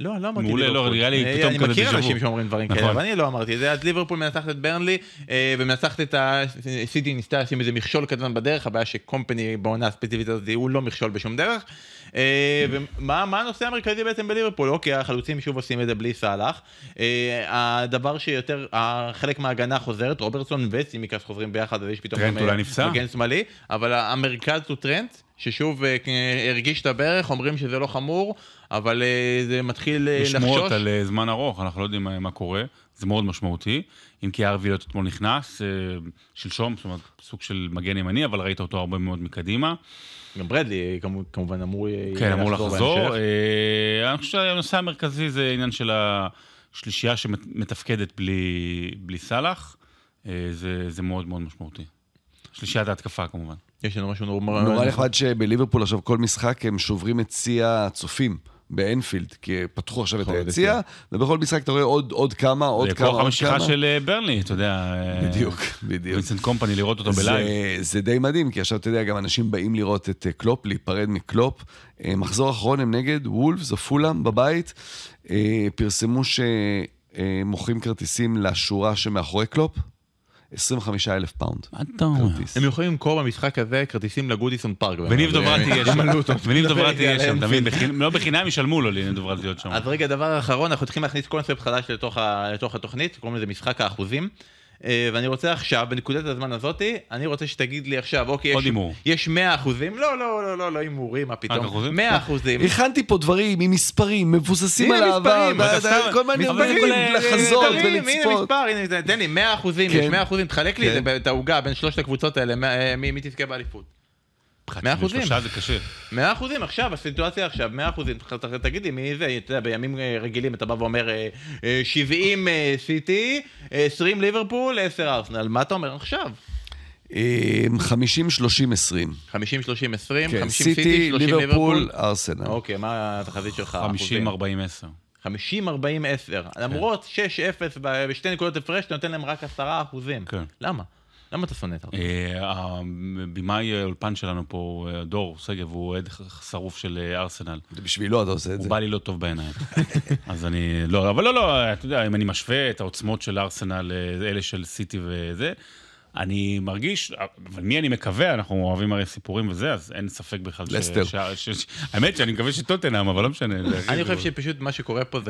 A: לא, לא אמרתי
B: מעולה, לא, נראה לי פתאום
A: כזה אני מכיר אנשים שאומרים דברים כאלה, נכון. אבל אני לא אמרתי את זה. אז ליברפול מנצחת את ברנלי, אה, ומנצחת את הסיטי, ניסתה לשים איזה מכשול קטן בדרך, הבעיה שקומפני בעונה הספציפית הזאת הוא לא מכשול בשום דרך. אה, ומה הנושא המרכזי בעצם בליברפול? אוקיי, החלוצים שוב עושים את זה בלי סאלח. אה, הדבר שיותר, חלק מההגנה חוזרת, רוברטסון וסימיקס חוזרים ביחד, אז יש פתאום מגן שמאלי, אבל המרכז הוא טרנט. ששוב הרגיש את הברך, אומרים שזה לא חמור, אבל זה מתחיל לחשוש. יש שמועות
B: על זמן ארוך, אנחנו לא יודעים מה קורה, זה מאוד משמעותי. אם כי ארווי אתמול נכנס, uh, שלשום, זאת אומרת, סוג של מגן ימני, אבל ראית אותו הרבה מאוד מקדימה.
A: גם ברדלי כמובן אמור,
B: כן, אמור לחזור. Uh, אני חושב שהנושא המרכזי זה עניין של השלישייה שמתפקדת בלי, בלי סאלח, זה, זה מאוד מאוד משמעותי. שלישיית ההתקפה כמובן.
A: יש לנו משהו נורא...
C: נורא נחמד שבליברפול עכשיו כל משחק הם שוברים את שיא הצופים. באנפילד, כי פתחו עכשיו את
A: להיות,
C: היציע, ובכל משחק אתה רואה עוד, עוד כמה, עוד
B: זה
C: כמה,
B: כוח
C: עוד
B: המשיכה
C: כמה.
B: של אה, ברנלי, אתה יודע. אה,
C: בדיוק, בדיוק.
B: וינסנט קומפני, לראות אותו בלייב.
C: זה, זה די מדהים, כי עכשיו אתה יודע, גם אנשים באים לראות את אה, קלופ, להיפרד מקלופ. מחזור אחרון הם נגד וולפס או פולאם בבית. פרסמו שמוכרים כרטיסים לשורה שמאחורי קלופ, 25 אלף פאונד.
B: מה אתה אומר?
A: הם יכולים למכור במשחק הזה כרטיסים לגודיסון פארק.
B: וניב
A: באמת.
B: דוברת תהיה שם. וניב דוברת
A: רגע
B: תהיה
A: על
B: שם. בחינ- לא בחינם ישלמו לו לניב דוברת להיות שם.
A: אז רגע, דבר אחרון, אנחנו צריכים להכניס קונספט חדש לתוך התוכנית, קוראים לזה משחק האחוזים. אה, ואני רוצה עכשיו, בנקודת הזמן הזאתי, אני רוצה שתגיד לי עכשיו, אוקיי,
B: עוד
A: יש,
B: הימור.
A: יש 100 אחוזים, לא, לא, לא, לא, לא הימורים, מה פתאום,
B: אחוזים?
A: 100 אחוזים.
C: הכנתי פה דברים עם מספרים, מבוססים על העבר, כל מיני
B: אבל זה
C: דברים לחזות
A: הנה
C: ולצפות.
A: מספר, הנה, זה- תן לי 100 אחוזים,
C: כן.
A: יש 100 אחוזים, תחלק לי
C: כן.
A: את העוגה בין שלושת הקבוצות האלה, אה, מי מי תזכה באליפות. אחוזים.
B: שלושה זה קשה.
A: 100 אחוזים עכשיו, הסיטואציה עכשיו, 100 אחוזים, תגידי מי זה, אתה יודע, בימים אה, רגילים אתה בא ואומר אה, אה, 70 אה, סיטי, 20 ליברפול, 10 ארסנל, מה אתה אומר עכשיו?
C: אה, 50, 30, 20.
A: 50, 30, 20,
C: כן,
A: 50 סיטי,
C: סיטי,
A: 30
C: ליברפול. ארסנל.
A: אוקיי, מה התחזית שלך?
B: 50, 40, 10.
A: 50, 40, 10. למרות 6-0 ב- בשתי נקודות הפרש, אתה נותן להם רק 10 אחוזים.
B: כן.
A: למה? למה אתה שונא את ארסנל?
B: אה, הבמאי האולפן שלנו פה, אה, דור שגב, הוא אוהד שרוף של אה, ארסנל.
C: זה בשבילו אתה עושה את
B: הוא
C: זה.
B: בא לי לא טוב בעיניים. אז אני, לא, אבל לא, לא, אתה יודע, אם אני משווה את העוצמות של ארסנל לאלה של סיטי וזה, אני מרגיש, אבל מי אני מקווה, אנחנו אוהבים הרי סיפורים וזה, אז אין ספק בכלל ש...
C: לסטר.
B: האמת שאני מקווה שטוטנאם, אבל לא משנה.
A: אני חושב שפשוט מה שקורה פה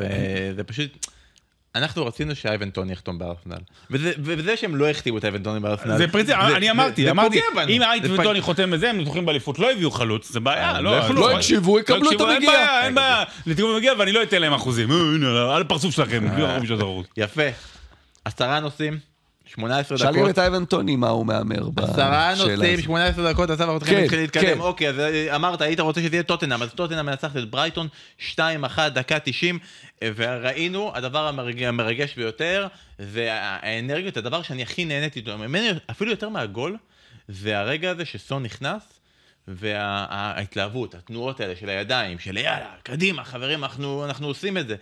A: זה פשוט, אנחנו רצינו שאייבנטון יחתום בארסנל. וזה, וזה שהם לא החתימו את אייבנטון בארסנל.
B: זה פריצה, אני אמרתי, אמרתי. אם וטוני
A: פג-
B: חותם בזה, הם זוכים באליפות, לא הביאו חלוץ, זה בעיה,
A: אה,
B: לא.
A: לא יכלו.
B: לא
C: לא הקשיבו, יקבלו את
B: יקשיבו, אין
C: המגיע.
B: בעיה, אין בעיה. לתיאום המגיע, ואני לא אתן להם אחוזים. אה, על הפרצוף שלכם, תחרות.
A: יפה. עשרה נוסעים, 18
C: שאל גם
A: דקות.
C: את אייבן טוני מה הוא מהמר
A: עשרה
C: בשאלה
A: נוסעים,
C: הזאת.
A: 18 דקות, אסף, אנחנו צריכים
C: כן,
A: להתחיל להתקדם.
C: כן.
A: אוקיי, אז אה, אמרת, היית רוצה שזה יהיה טוטנאם, אז טוטנאם מנצחת את ברייטון, 2-1, דקה 90, אה, וראינו, הדבר המרג- המרגש ביותר, זה האנרגיות, הדבר שאני הכי נהניתי איתו, ממני, אפילו יותר מהגול, זה הרגע הזה שסון נכנס. וההתלהבות, התנועות האלה של הידיים, של יאללה, קדימה, חברים, אנחנו, אנחנו עושים את זה.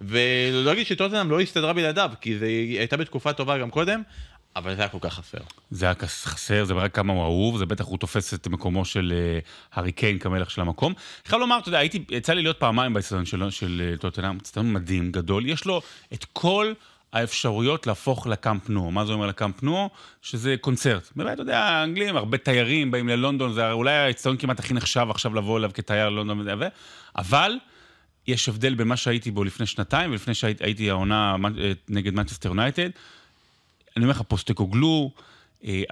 A: ולא להגיד שטוטנאם לא הסתדרה בלעדיו, כי זה הייתה בתקופה טובה גם קודם, אבל זה היה כל כך חסר.
B: זה היה חסר, זה מראה כמה הוא אהוב, זה בטח הוא תופס את מקומו של אה, הארי קיין כמלך של המקום. אני חייב לומר, אתה יודע, הייתי, יצא לי להיות פעמיים באצטדיון של, של אה, טוטנאם, אצטדיון מדהים, גדול, יש לו את כל האפשרויות להפוך לקאמפ נו. מה זה אומר לקאמפ נו? שזה קונצרט. באמת, אתה יודע, האנגלים, הרבה תיירים באים ללונדון, זה אולי האצטדיון כמעט הכי נחשב עכשיו לבוא אליו כתייר ללונדון, אבל... יש הבדל בין מה שהייתי בו לפני שנתיים ולפני שהייתי העונה אה, נגד מנצ'סטר יונייטד. אני אומר לך, פוסטקוגלו, אה.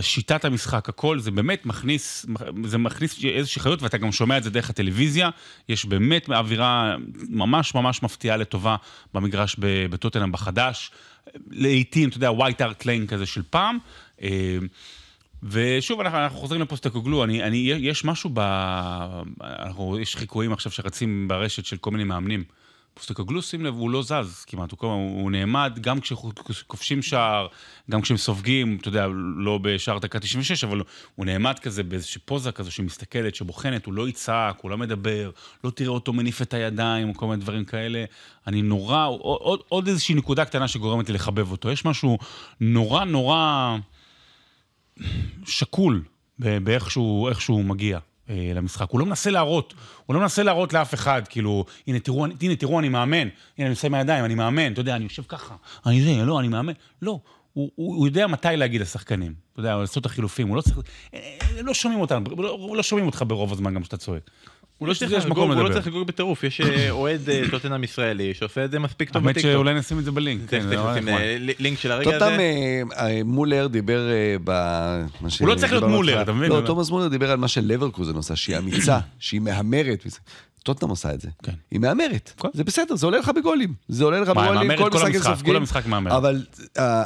B: שיטת המשחק, הכל, זה באמת מכניס, זה מכניס איזושהי חיות, ואתה גם שומע את זה דרך הטלוויזיה. יש באמת אווירה ממש ממש מפתיעה לטובה במגרש בטוטנהאם בחדש. לעיתים, אתה יודע, ווייט הארט ליין כזה של פעם. ושוב, אנחנו, אנחנו חוזרים לפוסטקוגלו, אני, אני, יש משהו ב... אנחנו, יש חיקויים עכשיו שרצים ברשת של כל מיני מאמנים. פוסטקוגלו, שים לב, הוא לא זז כמעט, הוא, הוא נעמד גם כשכובשים שער, גם כשהם סופגים, אתה יודע, לא בשער דקה 96, אבל הוא נעמד כזה באיזושהי פוזה כזו שמסתכלת, שבוחנת, הוא לא יצעק, הוא לא מדבר, לא תראה אותו מניף את הידיים, כל מיני דברים כאלה. אני נורא, עוד, עוד, עוד איזושהי נקודה קטנה שגורמת לי לחבב אותו. יש משהו נורא נורא... שקול באיך שהוא, שהוא מגיע אה, למשחק. הוא לא מנסה להראות, הוא לא מנסה להראות לאף אחד, כאילו, הנה תראו, הנה תראו, אני מאמן, הנה אני עושה עם הידיים, אני מאמן, אתה יודע, אני יושב ככה, אני זה, לא, אני מאמן. לא, הוא, הוא, הוא יודע מתי להגיד לשחקנים, אתה יודע, לעשות את החילופים, הוא לא צריך, אה, אה, לא שומעים אותנו, לא, לא שומעים אותך ברוב הזמן גם כשאתה צועק.
A: הוא לא צריך לחגוג, הוא לא. צריך לחגוג בטירוף, יש אה, אוהד אה, טוטנאם ישראלי שעושה את זה מספיק טוב
B: האמת
A: בטיקטוק.
B: שאולי נשים את זה בלינק. כן.
A: אה, לינק של הרגע הזה.
C: אה, מולר דיבר ב...
B: הוא לא צריך להיות מולר. אתה מבין?
C: לא, תומאס מולר דיבר על מה שלברקוזן עושה, שהיא אמיצה, שהיא מהמרת. טוטנאם עושה את זה.
B: כן.
C: היא מהמרת.
B: כן.
C: זה בסדר, זה עולה לך בגולים. זה עולה לך בגולים,
B: כל
C: משחק הם סופגים.
B: כל המשחק מהמרת.
C: אבל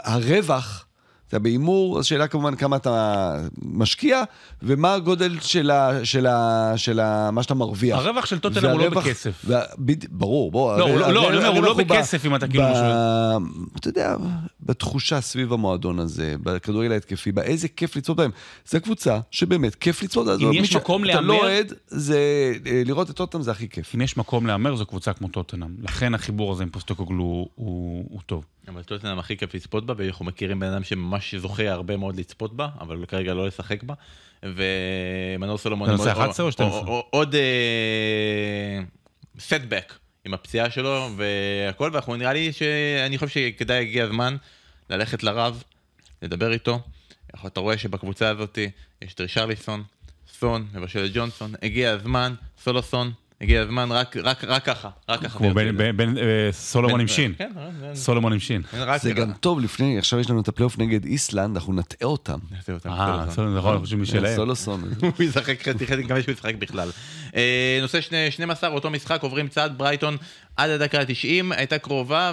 C: הרווח... אתה בהימור, השאלה כמובן כמה אתה משקיע, ומה הגודל של, ה, של, ה, של ה, מה שאתה מרוויח.
B: הרווח של טוטנאם הוא לא בכסף.
C: וה, בד... ברור, בוא.
B: לא, הוא לא-
C: הרווח-
B: לא, אני אומר, הוא לא
C: ב-
B: בכסף אם אתה כאילו
C: ב-. אתה יודע, בתחושה סביב המועדון הזה, בכדורגל ההתקפי, באיזה כיף לצפות בהם. זו קבוצה שבאמת כיף לצפות.
B: אם
C: עזוב,
B: יש מקום
C: אתה לא
B: להמר-
C: אוהד, זה... אה, לראות את טוטנאם זה הכי כיף.
B: אם יש מקום להמר, זו קבוצה כמו טוטנאם. לכן החיבור הזה עם פוסטוקוגלו הוא, הוא טוב.
A: אבל טוטנאם הכי כיף לצפות בה, ואנחנו מכירים בן אדם שממש זוכה הרבה מאוד לצפות בה, אבל כרגע לא לשחק בה. ומנור סולומון...
B: אתה נוסע
A: עוד-
B: 11 או 12?
A: עוד- עוד סטבק עם הפציעה שלו והכל, ואנחנו נראה לי שאני חושב שכדאי, הגיע הזמן ללכת לרב, לדבר איתו. אתה רואה שבקבוצה הזאת יש את רישרליסון, סון, מבשל ג'ונסון, הגיע הזמן, סולוסון, הגיע הזמן, רק, רק, רק ככה, רק ככה.
B: כמו בין, אה, סולומון עם שין.
A: כן,
B: סולומון עם שין.
C: זה גם טוב, לפני, עכשיו יש לנו את הפלייאוף נגד איסלנד, אנחנו נטעה אותם.
A: נעשה אותם,
B: אה. סולומון, נכון, חושבים משלהם.
C: סולוסון.
A: הוא ישחק חצי חצי, מקווה שהוא ישחק בכלל. אה, נושא שני- 12, אותו משחק, עוברים צד, ברייטון עד הדקה ה-90, הייתה קרובה,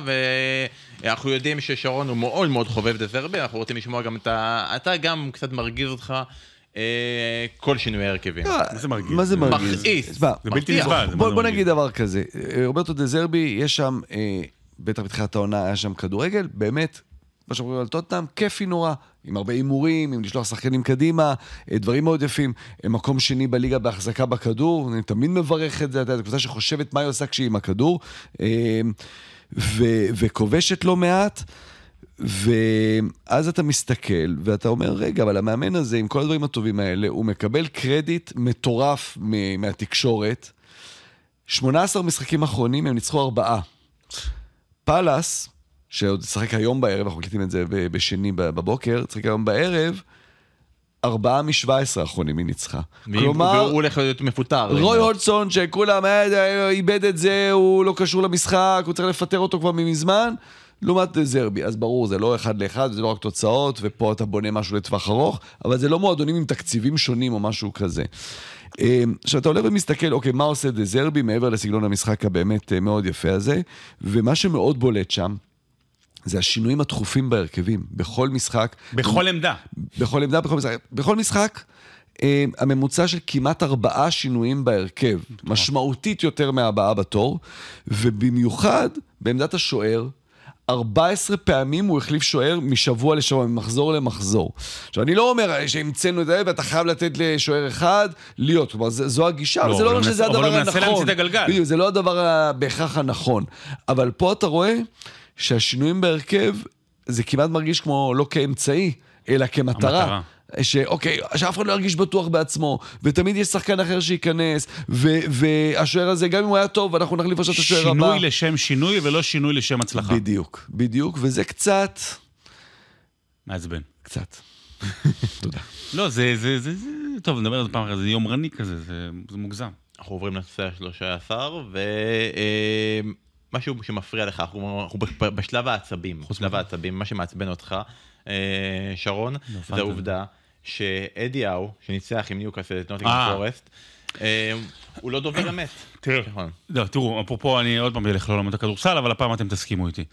A: ואנחנו יודעים ששרון הוא מאוד מאוד חובב דזרבי, אנחנו רוצים לשמוע גם את ה... אתה גם קצת מרגיז אותך אה, כל שינוי ההרכבים.
C: מה
B: זה מרגיז?
C: מה זה מרגיז?
A: מכעיס.
B: זה בלתי. נסבל.
C: בוא,
B: מרגיז.
C: נגיד דבר כזה, אה, רוברטו דזרבי, יש שם, אה, בטח בתחילת העונה היה שם כדורגל, באמת, מה שאנחנו רואים על טוטנאם, כיפי נורא, עם הרבה הימורים, עם לשלוח שחקנים קדימה, אה, דברים מאוד יפים. אה, מקום שני בליגה בהחזקה בכדור, אני תמיד מברך את זה, אתה יודע, זו קבוצה שחושבת מה היא עושה כשהיא עם הכדור, אה, ו- וכובשת לא מעט. ואז אתה מסתכל, ואתה אומר, רגע, אבל המאמן הזה, עם כל הדברים הטובים האלה, הוא מקבל קרדיט מטורף מ- מהתקשורת. 18 משחקים אחרונים, הם ניצחו ארבעה. פאלאס, שעוד ישחק היום בערב, אנחנו מקליטים את זה בשני בבוקר, ישחק היום בערב, ארבעה מ-17 האחרונים היא ניצחה. כלומר,
A: והוא הולך להיות מפוטר.
C: רוי הולדסון, שכולם אה, איבד את זה, הוא לא קשור למשחק, הוא צריך לפטר אותו כבר ממזמן, לעומת זרבי. אז ברור, זה לא אחד לאחד, זה לא רק תוצאות, ופה אתה בונה משהו לטווח ארוך, אבל זה לא מועדונים עם תקציבים שונים או משהו כזה. אה, עכשיו, אתה עולה ומסתכל, אוקיי, מה עושה דזרבי מעבר לסגנון המשחק הבאמת אה, מאוד יפה הזה, ומה שמאוד בולט שם, זה השינויים התכופים בהרכבים, בכל משחק.
B: בכל עמדה.
C: בכל עמדה, בכל משחק. בכל משחק, אה, הממוצע של כמעט ארבעה שינויים בהרכב, משמעותית יותר מהבאה בתור, ובמיוחד בעמדת השוער, 14 פעמים הוא החליף שוער משבוע לשבוע, ממחזור למחזור. עכשיו, אני לא אומר שהמצאנו את זה, ואתה חייב לתת לשוער אחד להיות, כלומר, זו הגישה,
B: לא,
C: אבל זה
B: אבל
C: לא אומר שזה
B: מנסה- אבל
C: הדבר
B: הוא מנסה
C: הנכון.
B: להמציא את הגלגל.
C: בדיוק, זה לא הדבר בהכרח הנכון. אבל פה אתה רואה שהשינויים בהרכב, זה כמעט מרגיש כמו לא כאמצעי, אלא כמטרה.
B: המטרה.
C: שאוקיי, שאף אחד לא ירגיש בטוח בעצמו, ותמיד יש שחקן אחר שייכנס, ו- והשוער הזה, גם אם הוא היה טוב, אנחנו נחליף עכשיו את השוער הבא.
B: שינוי לשם שינוי ולא שינוי לשם הצלחה.
C: בדיוק, בדיוק, וזה קצת,
B: מעצבן.
C: קצת. תודה.
B: לא, זה, זה, זה, זה, טוב, נדבר על זה פעם אחרת, זה יומרני כזה, זה, זה מוגזם.
A: אנחנו עוברים לנושא ה-13, ומשהו שמפריע לך, אנחנו אנחנו בשלב העצבים, בשלב העצבים, מה שמעצבן אותך, אה, שרון, זה. העובדה שאדי האו, שניצח עם ניוקאסל את נוטינגרם
B: אה.
A: פורסט, הוא לא דובר אמת.
B: תראה.
A: נכון.
B: לא, תראו, אפרופו, אני עוד פעם אלך לעולמות הכדורסל, אבל הפעם אתם תסכימו איתי.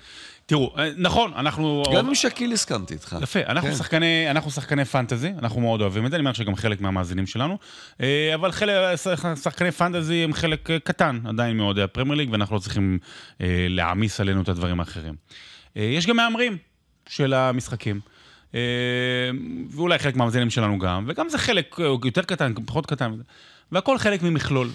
B: תראו, אה, נכון, אנחנו...
C: גם עם שקיל הסכמתי איתך.
B: יפה, אנחנו,
C: כן.
B: שחקני, אנחנו שחקני פנטזי, אנחנו מאוד אוהבים את זה, אני אומר שגם חלק מהמאזינים שלנו, אה, אבל חלק, שחקני פנטזי הם חלק אה, קטן עדיין מאוהדי הפרמייר ליג, ואנחנו לא צריכים אה, להעמיס עלינו את הדברים האחרים. אה, יש גם מהמרים של המשחקים. אה, ואולי חלק מהמאזינים שלנו גם, וגם זה חלק אה, יותר קטן, פחות קטן, והכל חלק ממכלול.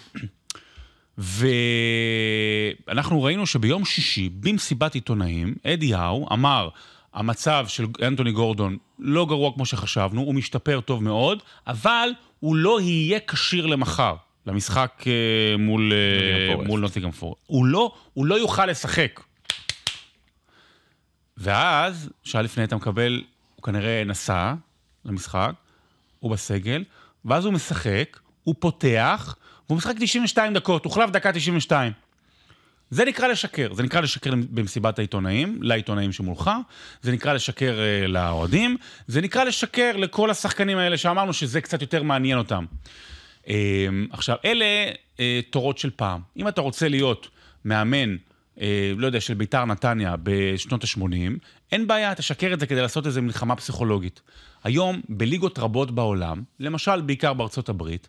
B: ואנחנו ראינו שביום שישי, במסיבת עיתונאים, אדי האו אמר, המצב של אנטוני גורדון לא גרוע כמו שחשבנו, הוא משתפר טוב מאוד, אבל הוא לא יהיה כשיר למחר, למשחק אה, מול, אה. מול נוטיגרם פורסט. הוא לא, הוא לא יוכל לשחק. ואז, שעה לפני אתה מקבל, הוא כנראה נסע למשחק, הוא בסגל, ואז הוא משחק, הוא פותח, והוא משחק 92 דקות, הוחלף דקה 92. זה נקרא לשקר, זה נקרא לשקר במסיבת העיתונאים, לעיתונאים שמולך, זה נקרא לשקר אה, לאוהדים, זה נקרא לשקר לכל השחקנים האלה שאמרנו שזה קצת יותר מעניין אותם. אה, עכשיו, אלה אה, תורות של פעם. אם אתה רוצה להיות מאמן, אה, לא יודע, של ביתר נתניה בשנות ה-80, אין בעיה, תשקר את זה כדי לעשות איזו מלחמה פסיכולוגית. היום, בליגות רבות בעולם, למשל בעיקר בארצות הברית,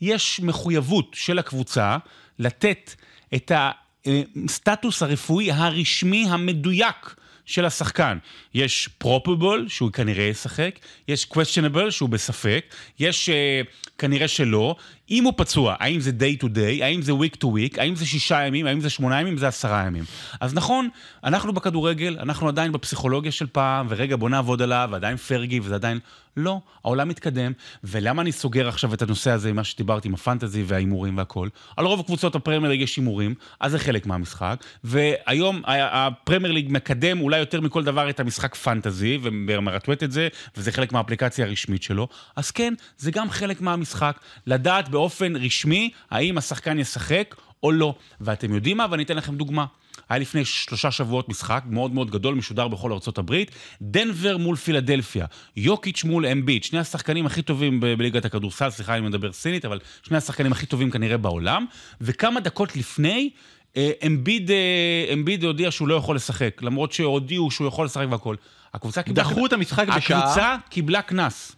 B: יש מחויבות של הקבוצה לתת את הסטטוס הרפואי הרשמי המדויק של השחקן. יש probable, שהוא כנראה ישחק, יש questionable, שהוא בספק, יש uh, כנראה שלא. אם הוא פצוע, האם זה day to day, האם זה week to week, האם זה שישה ימים, האם זה שמונה ימים, זה עשרה ימים. אז נכון, אנחנו בכדורגל, אנחנו עדיין בפסיכולוגיה של פעם, ורגע בוא נעבוד עליו, ועדיין פרגי, וזה עדיין... לא, העולם מתקדם, ולמה אני סוגר עכשיו את הנושא הזה עם מה שדיברתי, עם הפנטזי וההימורים והכל? על רוב קבוצות הפרמייר ליג יש הימורים, אז זה חלק מהמשחק, והיום הפרמייר ליג מקדם אולי יותר מכל דבר את המשחק פנטזי, ומרטווט את זה, וזה חלק מהאפליקציה הרשמית שלו, אז כן, זה גם חלק מהמשחק, לדעת באופן רשמי האם השחקן ישחק או לא. ואתם יודעים מה? ואני אתן לכם דוגמה. היה לפני שלושה שבועות משחק מאוד מאוד גדול, משודר בכל ארצות הברית, דנבר מול פילדלפיה, יוקיץ' מול אמביט, שני השחקנים הכי טובים בליגת הכדורסל, סליחה אני מדבר סינית, אבל שני השחקנים הכי טובים כנראה בעולם, וכמה דקות לפני, אה, אמביד, אה, אמביד הודיע שהוא לא יכול לשחק, למרות שהודיעו שהוא יכול לשחק והכל. הקבוצה קיבלה...
A: דחו את המשחק בשעה.
B: הקבוצה קיבלה קנס.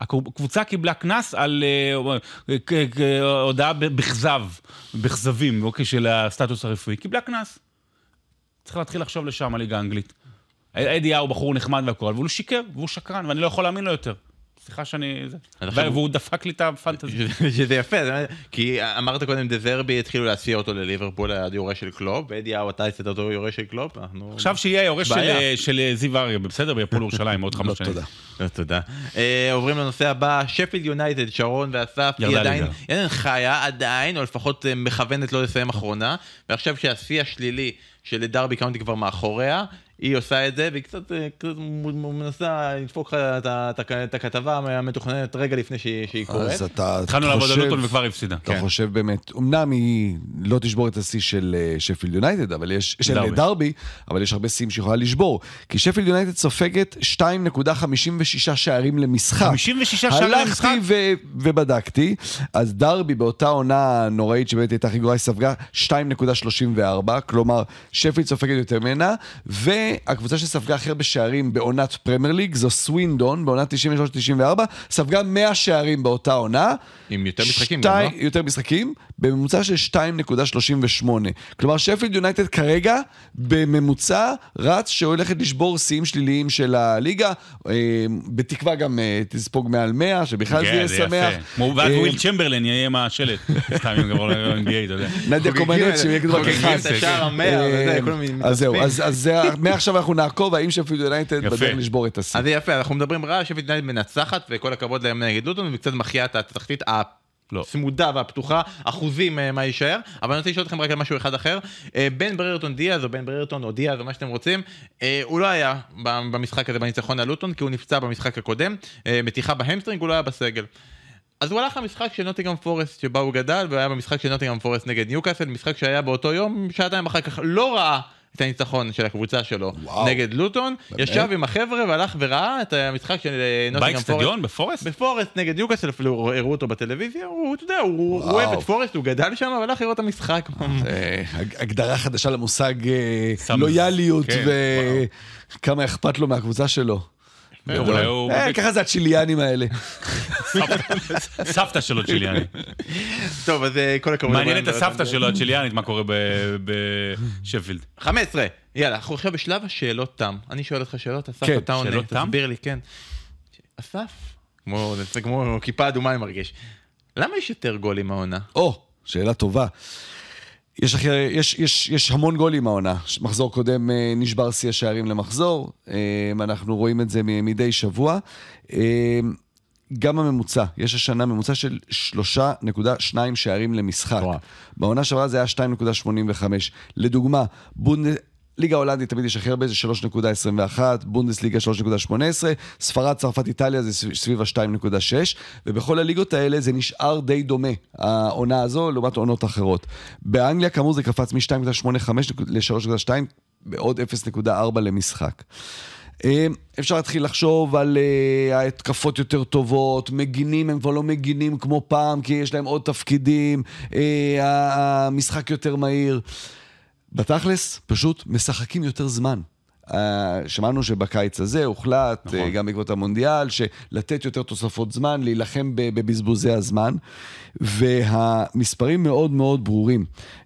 B: הקבוצה קיבלה קנס על אה, הודעה בכזב, בכזבים, אוקיי, של הסטטוס הרפואי. קיבלה קנס. צריך להתחיל לחשוב לשם, הליגה האנגלית. אדי הוא בחור נחמד והכול, אבל הוא שיקר, והוא שקרן, ואני לא יכול להאמין לו יותר. סליחה שאני... והוא דפק לי את הפנטזי.
A: שזה יפה, כי אמרת קודם, דזרבי התחילו להסיע אותו לליברפול, היה יורש של קלופ, ואדי האו, אתה עשית אותו יורש של קלופ, אנחנו...
B: עכשיו שיהיה יורש של זיו אריה, בסדר? בית"ר ירושלים, עוד חמש
C: לא,
B: שנים.
C: תודה.
A: תודה. אה, עוברים לנושא הבא, שפילד יונייטד, שרון ואסף, היא עדיין חיה, עדיין, או לפחות אה, מכוונת לא לסיים אחרונה, ועכשיו שהשיא השלילי של דרבי קאונטי כבר מאחוריה, היא עושה את זה, והיא קצת, אה, קצת מנסה לדפוק לך את הכתבה המתוכננת רגע לפני שהיא קורית. אז
C: אתה
B: התחלנו לעבוד על לוטון וכבר הפסידה.
C: אתה כן. חושב באמת, אמנם היא לא תשבור את השיא של אה, שפילד יונייטד, אבל יש, של דרבי. דרבי, אבל יש הרבה שיאים שיכולה לשבור. כי שפילד יונייטד סופגת 2.56 שערים למשחק.
B: 56 שערים למשחק?
C: הלכתי ו- ובדקתי, אז דרבי באותה עונה נוראית שבאמת הייתה הכי גרועה, היא ספגה 2.34, כלומר, שפילד סופגת יותר ממנה, ו... והקבוצה שספגה הכי הרבה שערים בעונת פרמייר ליג זו סווינדון, בעונת 93-94, ספגה 100 שערים באותה עונה.
A: עם יותר משחקים גם, לא?
C: יותר משחקים, בממוצע של 2.38. כלומר, שפילד יונייטד כרגע, בממוצע, רץ שהולכת לשבור שיאים שליליים של הליגה, אה, בתקווה גם אה, תספוג מעל 100, שבכלל זה
B: כן,
C: יהיה שמח.
B: כמו ואז וויל צ'מברלן יהיה עם השלט, סתם אם כבר ל-NBA, אתה יודע.
C: נדיה קומנט, שיהיה כדור
A: חוגגים את השער המאה, וזה, כולם מתאספים.
C: אז זהו, אז מעכשיו אנחנו נעקוב, האם שפילד יונייטד בדרך לשבור את השיא.
A: אז זה יפה, אנחנו מדברים רע, שפילד יונייטד מנצחת, וכל הכבוד להם נגד לוטון, וקצת מחיה את התחתית הצמודה לא. והפתוחה, אחוזים אה, מה יישאר, אבל אני רוצה לשאול אתכם רק על משהו אחד אחר. אה, בן בררטון דיאז, או בן בררטון או דיאז, או מה שאתם רוצים, אה, הוא לא היה במשחק הזה בניצחון על לוטון, כי הוא נפצע במשחק הקודם, מתיחה בהמסטרינג, הוא לא היה בסגל. אז הוא הלך למשחק של נוטינגהאם פורסט שבה הוא גדל, והיה במשחק של נוטינגהאם פורסט נגד ניוקאסל, משחק שהיה באותו יום, שעתיים אחר כך לא ראה את הניצחון של הקבוצה שלו וואו. נגד לוטון, באמת? ישב עם החבר'ה והלך וראה את המשחק של אה,
B: נוטינגרם פורסט. באקסטדיון? בפורסט?
A: בפורסט נגד יוקאסל, אפילו הראו אותו בטלוויזיה, הוא, אתה יודע, הוא, הוא אוהב את פורסט, הוא גדל שם, והלך לראות את המשחק.
C: הגדרה חדשה למושג אה, לויאליות כן, וכמה אכפת לו מהקבוצה שלו. אה, ככה זה הצ'יליאנים האלה.
B: סבתא שלו צ'יליאני.
A: טוב, אז אה, כל הכבוד.
B: מעניין את הסבתא שלו הצ'יליאנית מה קורה בשפילד.
A: 15, יאללה, אנחנו עכשיו בשלב השאלות תם. אני שואל אותך שאלות, אסף
B: כן,
A: אתה עונה, תסביר לי, כן. אסף, זה כמו כיפה אדומה אני מרגיש. למה יש יותר גולים העונה?
C: או, שאלה טובה. יש, אחרי, יש, יש, יש המון גולים העונה. מחזור קודם אה, נשבר שיא השערים למחזור, אה, אנחנו רואים את זה מדי שבוע. אה, גם הממוצע, יש השנה ממוצע של 3.2 שערים למשחק. וואו. בעונה שעברה זה היה 2.85. לדוגמה, בונד... ליגה הולנדית תמיד יש הכי הרבה, זה 3.21, בונדסליגה 3.18, ספרד, צרפת, איטליה זה סביב ה-2.6, ובכל הליגות האלה זה נשאר די דומה, העונה הזו, לעומת עונות אחרות. באנגליה, כאמור, זה קפץ מ-2.85 ל-3.2, בעוד 0.4 למשחק. אה, אפשר להתחיל לחשוב על uh, התקפות יותר טובות, מגינים הם כבר לא מגינים כמו פעם, כי יש להם עוד תפקידים, uh, המשחק יותר מהיר. בתכלס, פשוט משחקים יותר זמן. אה, שמענו שבקיץ הזה הוחלט,
B: נכון.
C: אה, גם בעקבות המונדיאל, שלתת יותר תוספות זמן, להילחם בבזבוזי הזמן, והמספרים מאוד מאוד ברורים.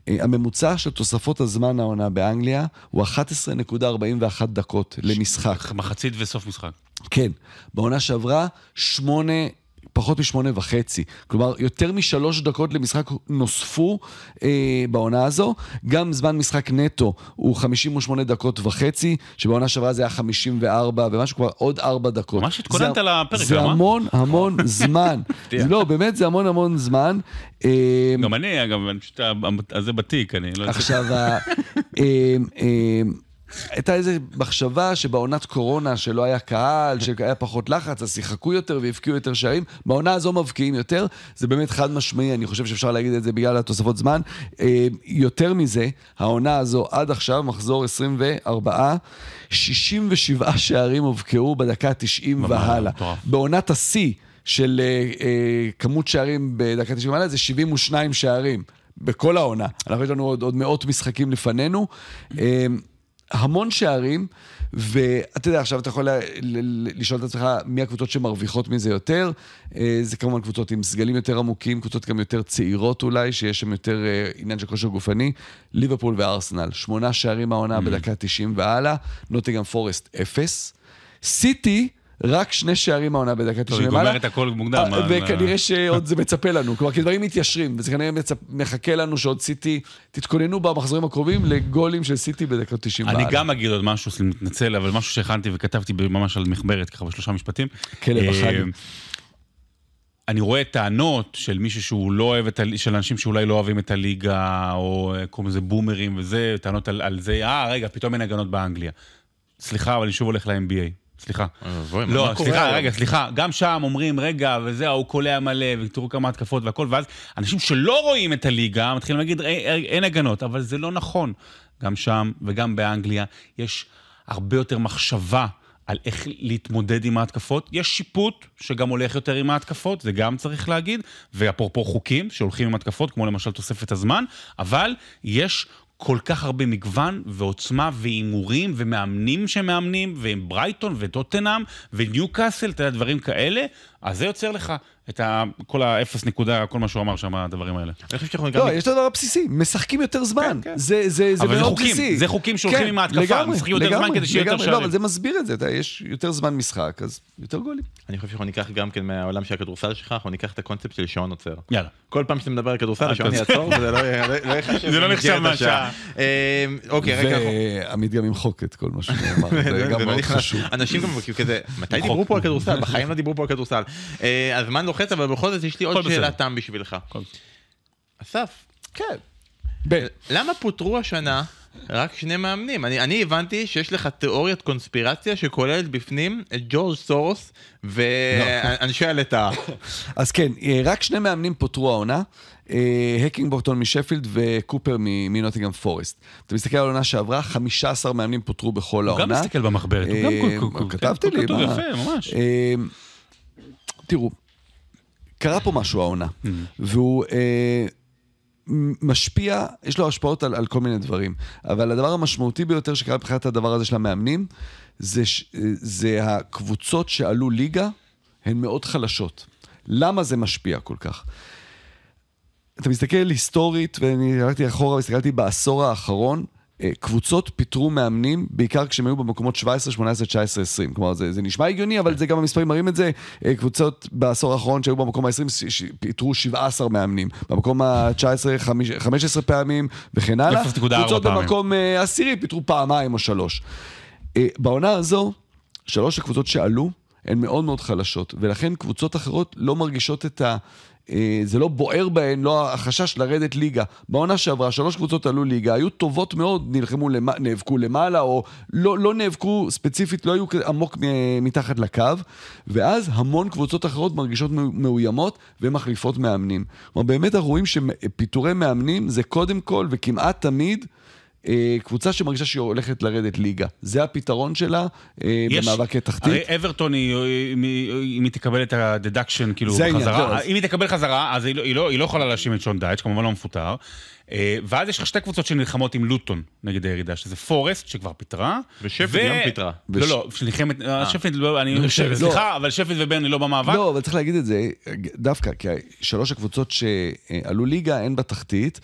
C: אה, הממוצע של תוספות הזמן העונה באנגליה הוא 11.41 דקות למשחק.
B: מחצית וסוף משחק.
C: כן, בעונה שעברה, שמונה, פחות משמונה וחצי. כלומר, יותר משלוש דקות למשחק נוספו אה, בעונה הזו. גם זמן משחק נטו הוא 58 דקות וחצי, שבעונה שעברה זה היה 54 ומשהו, כבר עוד ארבע דקות.
B: ממש התכוננת
C: זה-
B: לפרק
C: זה
B: אה?
C: המון המון זמן. לא, באמת זה המון המון זמן. אה,
B: גם אני, אגב, אני פשוט, אז זה בתיק, אני לא יודע.
C: עכשיו, הייתה איזו מחשבה שבעונת קורונה שלא היה קהל, שהיה פחות לחץ, אז שיחקו יותר והבקיעו יותר שערים. בעונה הזו מבקיעים יותר, זה באמת חד משמעי, אני חושב שאפשר להגיד את זה בגלל התוספות זמן. אמ, יותר מזה, העונה הזו עד עכשיו, מחזור 24, 67 שערים הובקעו בדקה ה-90
B: ממש,
C: והלאה.
B: מטורף.
C: בעונת השיא של אה, אה, כמות שערים בדקה 90 ומעלה זה 72 שערים בכל העונה. אנחנו יש לנו עוד, עוד מאות משחקים לפנינו. המון שערים, ואתה יודע, עכשיו אתה יכול לשאול את עצמך מי הקבוצות שמרוויחות מזה יותר. אה, זה כמובן קבוצות עם סגלים יותר עמוקים, קבוצות גם יותר צעירות אולי, שיש שם יותר אה, עניין של כושר גופני. ליברפול וארסנל, שמונה שערים העונה בדקה 90 והלאה, נוטיגם פורסט, אפס. סיטי, רק שני שערים העונה בדקה 90
B: טוב, היא
C: ומעלה.
B: גומרת הכל מוקדם.
C: אה, וכנראה שעוד זה מצפה לנו, כלומר, כי דברים מתיישרים, וזה כנראה. מחכה לנו שעוד סיטי, תתכוננו במחזורים הקרובים לגולים של סיטי בדקות 90
B: אני
C: והלאה.
B: גם אגיד עוד משהו, סליחה, מתנצל, אבל משהו שהכנתי וכתבתי ממש על מחברת, ככה בשלושה משפטים.
C: כלב
B: אה,
C: החג.
B: אני רואה טענות של מישהו שהוא לא אוהב את הליגה, של אנשים שאולי לא אוהבים את הליגה, או אה, קוראים לזה בומרים וזה, טענות על, על זה, אה, רגע, פתאום אין הגנות באנגליה. סליחה, אבל אני שוב הולך ל-NBA. סליחה.
A: מה
B: לא, סליחה? רגע, סליחה, גם שם אומרים, רגע, וזה, ההוא קולע מלא, ותראו כמה התקפות והכל, ואז אנשים שלא רואים את הליגה מתחילים להגיד, "אה, אה, אין הגנות, אבל זה לא נכון. גם שם וגם באנגליה יש הרבה יותר מחשבה. על איך להתמודד עם ההתקפות. יש שיפוט שגם הולך יותר עם ההתקפות, זה גם צריך להגיד, ואפרופו חוקים שהולכים עם התקפות, כמו למשל תוספת הזמן, אבל יש כל כך הרבה מגוון ועוצמה והימורים ומאמנים שמאמנים, ועם ברייטון וטוטנאם וניוקאסל, אתה יודע, דברים כאלה, אז זה יוצר לך את ה, כל האפס נקודה, כל מה שהוא אמר שם, הדברים האלה.
A: אני חושב שאנחנו.
C: לא, יש את הדבר הבסיסי, משחקים יותר זמן.
B: כן, כן.
C: זה, זה, זה מאוד
B: חוקים,
C: בסיסי.
B: זה חוקים שהולכים
C: כן,
B: עם ההתקפה,
C: לגמרי,
B: משחקים יותר זמן
C: לגמרי,
B: כדי שיהיה יותר. שערים.
C: לא, אבל זה מסביר את זה, אתה, יש יותר זמן משחק, אז יותר גולים.
A: אני חושב שאנחנו ניקח גם כן מהעולם של הכדורסל שלך, אנחנו ניקח את הקונספט של שעון עוצר.
B: יאללה.
A: כל פעם שאתה מדבר על כדורסל,
B: אה,
A: השעון. יעצור, וזה לא לא לא ייחשב
B: זה לא נחשב מהשעה.
A: השעה. אה, אוקיי, רגע.
C: ועמית גם ימחוק את כל מה שנאמר, זה
A: זה
C: גם
A: לא
C: מאוד. חשוב.
A: אנשים גם כזה, מתי דיברו פה על כדורסל? בחיים לא דיברו פה על כדורסל. אה, הזמן לוחץ, אבל בכל זאת יש לי עוד שאלה. תם בשבילך. אסף,
C: כן. ב-
A: למה פוטרו השנה רק שני מאמנים? אני, אני הבנתי שיש לך תיאוריית קונספירציה שכוללת בפנים את ג'ורג' סורוס ואנשי הלטאה.
C: אז כן, אה, רק שני מאמנים פוטרו העונה, אה, הקינגבורטון משפילד וקופר מ- מנוטיגרם פורסט. אתה מסתכל על העונה שעברה, 15 מאמנים פוטרו בכל
B: הוא
C: העונה.
B: גם מסתכל במחברת, הוא גם
C: אה, כתבתי
B: כן,
C: לי,
B: כתוב? יפה, ממש.
C: תראו, קרה פה משהו העונה,
B: Mm.
C: והוא אה, משפיע, יש לו השפעות על, על כל מיני דברים, אבל הדבר המשמעותי ביותר שקרה מבחינת הדבר הזה של המאמנים, זה, זה הקבוצות שעלו ליגה, הן מאוד חלשות. למה זה משפיע כל כך? אתה מסתכל היסטורית, ואני הלכתי אחורה והסתכלתי בעשור האחרון, קבוצות פיטרו מאמנים, בעיקר כשהם היו במקומות 17, 18, 19, 20. כלומר, זה, זה נשמע הגיוני, אבל זה גם המספרים מראים את זה. אה, קבוצות בעשור האחרון שהיו במקום ה-20, פיטרו 17 מאמנים. במקום ה-19, 15 פעמים, וכן הלאה.
B: 0.4
C: קבוצות. במקום אה, עשירי פיטרו פעמיים או שלוש. אה, בעונה הזו, שלוש הקבוצות שעלו הן מאוד מאוד חלשות, ולכן קבוצות אחרות לא מרגישות את ה... אה, זה לא בוער בהן, לא החשש לרדת ליגה. בעונה שעברה, שלוש קבוצות עלו ליגה, היו טובות מאוד, נלחמו, למ... נאבקו למעלה, או לא, לא נאבקו ספציפית, לא היו עמוק מ- מתחת לקו, ואז המון קבוצות אחרות מרגישות מאו- מאוימות ומחליפות מאמנים. כלומר, באמת אנחנו רואים שפיטורי מאמנים זה קודם כל, וכמעט תמיד, אה, קבוצה שמרגישה שהיא הולכת לרדת ליגה. זה הפתרון שלה אה,
B: יש-
C: במאבקי תחתית.
B: הרי אברטון, היא- אם היא תקבל את ה deduction, כאילו,
C: זה
B: בחזרה,
C: אז-
B: אם היא תקבל חזרה, אז היא לא- היא לא היא לא יכולה להאשים את שון דייץ', כמובן לא מפוטר. אה, ואז יש לך שתי קבוצות שנלחמות עם לוטון נגד הירידה, שזה פורסט, שכבר פיטרה.
A: ושפילד גם פיטרה.
B: לא, לא, שנלחמת, אה, לא, אני,
C: שפילד.
B: סליחה, אבל שפילד וברנלי לא במאבק.
C: לא, אבל צריך להגיד את זה דווקא, כי שלוש הקבוצות שעלו ליגה, הן בתחתית.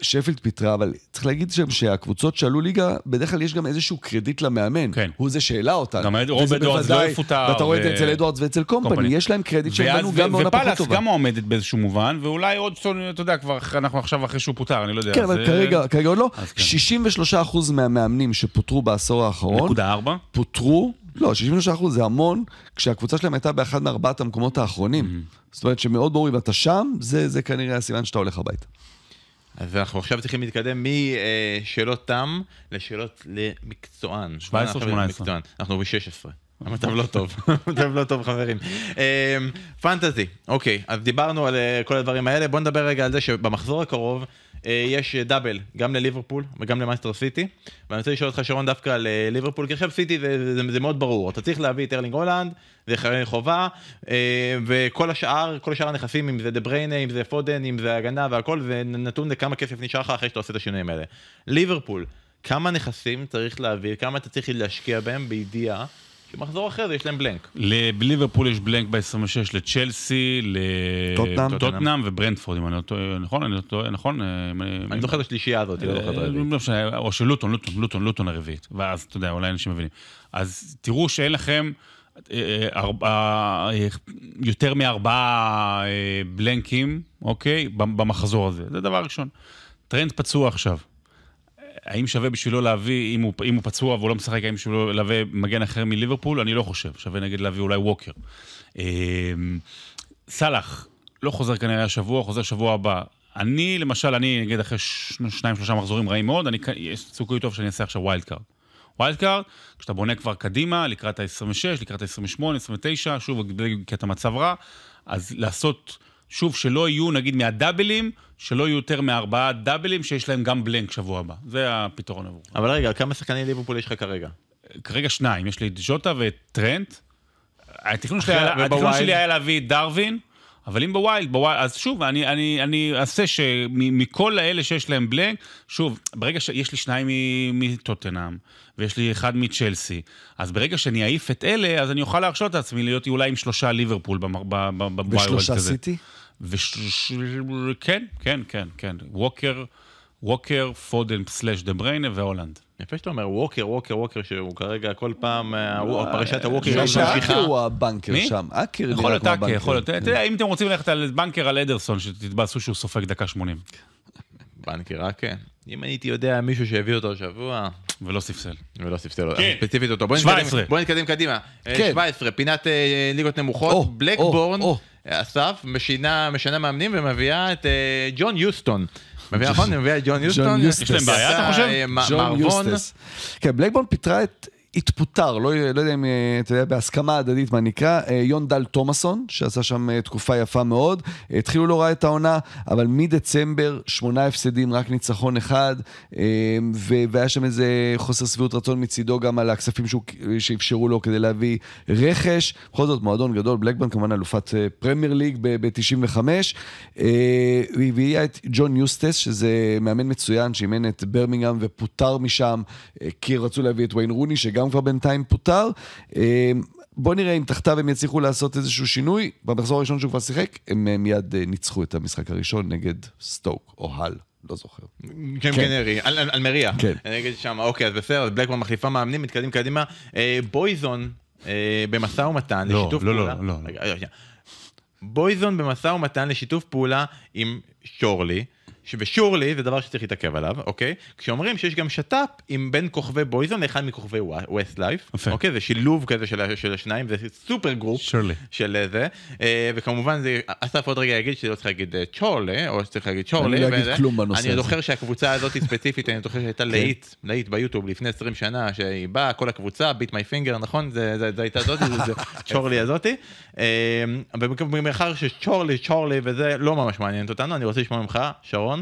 C: שפילד פיטרה, אבל צריך להגיד שם שהקבוצות שעלו ליגה, בדרך כלל יש גם איזשהו קרדיט למאמן.
B: כן.
C: הוא זה שהעלה אותן.
B: גם רוב אדוארדס לא יפוטר,
C: ואתה רואה את זה אצל אדוארדס ואצל קומפני. יש להם קרדיט שהם בנו גם בעונה פחות
B: ופאלאס
C: טובה.
B: גם מועמדת באיזשהו מובן, ואולי עוד, אתה יודע, כבר אנחנו עכשיו אחרי שהוא פוטר, אני לא יודע.
C: כן, אבל כרגע, כרגע עוד לא.
B: אז כן.
C: 63% מהמאמנים שפוטרו בעשור האחרון. פוטרו, לא, 63% זה המון, כשהקבוצה שלהם הייתה באחד מארבעת המקומות האחרונים. זאת אומרת שמאוד ברור אם אתה שם, זה, זה כנראה הסימן שאתה הולך הביתה.
A: אז אנחנו עכשיו צריכים להתקדם משאלות תם לשאלות למקצוען.
B: 17
A: אנחנו
B: 18.
A: מקצוען. אנחנו ב-16. המצב לא טוב, המצב לא טוב חברים. אמ, פנטזי, אוקיי, אז דיברנו על אה, כל הדברים האלה, בוא נדבר רגע על זה שבמחזור הקרוב יש אה, double, גם לליברפול וגם למנצ'סטר סיטי, ואני רוצה לשאול אותך שרון דווקא על אה, ליברפול, כי עכשיו סיטי זה, זה, זה מאוד ברור, אתה צריך להביא את ארלינג הולאנד, זה חובה, אה, וכל השאר, כל השאר הנכסים, אם זה דה בריינה, אם זה פודן, אם זה הגנה והכל, זה נתון לכמה כסף נשאר לך אחרי שאתה עושה את השינויים האלה. ליברפול, כמה נכסים צריך להביא, כמה אתה צריך להשקיע בהם בידיעה שמחזור אחרי זה יש להם blank.
B: לליברפול יש blank ב-26 לצ'לסי,
C: טוטנאם.
B: לטוטנאם וברנטפורד, אם אני לא טועה, נכון? אני לא טועה, נכון? אה,
A: אני זוכר את השלישייה הזאת, לא זוכר את
B: אה,
A: הרביעית.
B: לא או של לוטון, לוטון, לוטון, לוטון הרביעית. ואז, אתה יודע, אולי אנשים מבינים. אז תראו שאין לכם אה, יותר מארבעה בלנקים, אוקיי? במחזור הזה. זה דבר ראשון. טרנד פצוע עכשיו. האם שווה בשבילו להביא, אם הוא, אם הוא פצוע והוא לא משחק, האם בשבילו להביא מגן אחר מליברפול? אני לא חושב. שווה נגיד להביא אולי ווקר. אה, סאלח, לא חוזר כנראה השבוע, חוזר שבוע הבא. אני, למשל, אני נגיד אחרי שניים, שלושה מחזורים רעים מאוד, אני, יש סיכוי טוב שאני אעשה עכשיו wild card. wild card, כשאתה בונה כבר קדימה, לקראת ה-26, לקראת ה-28, 29, שוב, כי אתה מצב רע, אז לעשות, שוב, שלא יהיו, נגיד, מהדאבלים, שלא יהיו יותר מארבעה דאבלים שיש להם גם blank שבוע הבא. זה הפתרון עבור.
A: אבל רגע, כמה שחקני ליברפול יש לך כרגע?
B: כרגע שניים, יש לי את ג'וטה ואת טרנט. התכנון שלי, התכנון? שלי היה להביא את דרווין, אבל אם ב wild, ב wild, אז שוב, אני, אני, אני אעשה שמכל האלה שיש להם blank, שוב, ברגע שיש לי שניים מ- מטוטנאם, ויש לי אחד מצ'לסי, אז ברגע שאני אעיף את אלה, אז אני אוכל להרשות את עצמי להיות אולי עם שלושה ליברפול במ- ב- ב- ב- בווילד
C: ושלושה
B: כזה.
C: סיטי?
B: וש... כן, כן, כן, כן. ווקר, ווקר, פודן, סלאש דה בריינה והולנד.
A: יפה שאתה אומר ווקר, ווקר, ווקר, שהוא כרגע כל פעם, אה, הוא- פרשת הווקר היא ממשיכה.
C: שאקר הוא הבנקר
B: מי?
C: שם. אקר
B: יכול
C: נראה
B: להיות
C: כמו הבנקר.
B: יכול להיות. אתה יודע, אם אתם רוצים ללכת על בנקר על אדרסון, שתתבאסו שהוא סופג דקה 80,
A: בנקר, רק כן. אם הייתי יודע מישהו שהביא אותו השבוע,
B: ולא ספסל.
A: ולא ספסל
B: כן.
A: ספציפית אותו. בוא
B: 17.
A: נתקדם- בוא נתקדם קדימה. אה,
C: כן.
A: 17, פינת אה, ליגות נמוכות, בלקבורן. אסף, משינה משנה מאמנים ומביאה את אה, ג'ון יוסטון. מביאה נכון? מביאה את ג'ון יוסטון.
B: יש להם בעיה, אתה חושב?
A: אה,
C: ג'ון. יוסטס. כן, בלקבורן פיטרה את... התפוטר, לא, לא יודע אם, אה, אתה יודע, בהסכמה הדדית מה נקרא, אה, יון דל תומאסון, שעשה שם אה, תקופה יפה מאוד. התחילו לא רע את העונה, אבל מדצמבר, שמונה הפסדים, רק ניצחון אחד, והיה שם איזה חוסר שביעות רצון מצידו גם על הכספים שאפשרו לו כדי להביא רכש. בכל זאת, מועדון גדול, בלקבורן כמובן אלופת פרמייר ליג ב-95. היא הביאה את ג'ון יוסטס, שזה מאמן מצוין, שאימן את ברמינגהם ופוטר משם, כי רצו להביא את ויין רוני, שגם כבר בינתיים פוטר. אה, בוא נראה אם תחתיו הם יצליחו לעשות איזשהו שינוי. במחזור הראשון שהוא כבר שיחק, הם אה, מיד אה, ניצחו את המשחק הראשון נגד סטוק או הל, לא זוכר.
A: כן, גנרי, על- על- אלמריה.
C: כן.
A: אני אגיד שם, אוקיי, אז בסדר, בלקבורן מחליפה מאמנים, מתקדם קדימה. בויזון במשא ומתן
B: לא,
A: לשיתוף
B: לא, לא,
A: פעולה.
B: לא, לא.
A: שנייה. בויזון במשא ומתן לשיתוף פעולה עם שורלי. ש- ושורלי זה דבר שצריך להתעכב עליו, אוקיי? כשאומרים שיש גם שת"פ עם בין כוכבי Boyzone לאחד מכוכבי
B: Westlife.
A: אוקיי? זה שילוב כזה של, של השניים, זה super group
B: צ'ורלי.
A: של אה, זה, אה, וכמובן זה, אסף עוד רגע יגיד שלא צריך להגיד אה, צ'ורלי, או שצריך להגיד צ'ורלי,
C: אני לא אגיד. כלום בנושא
A: אני
C: הזה.
A: זוכר שהקבוצה הזאת ספציפית, אני זוכר שהייתה להיט, להיט ביוטיוב לפני 20 שנה, שהיא באה, כל הקבוצה, bit my finger, נכון? זה זה- זה הייתה זאתי, זה- זה צ'ורלי הזאתי. אה, ומאחר שצ'ורלי, צ'ורלי וזה לא ממש מעניינת אותנו, אני רוצה לשמוע ממך, שרון,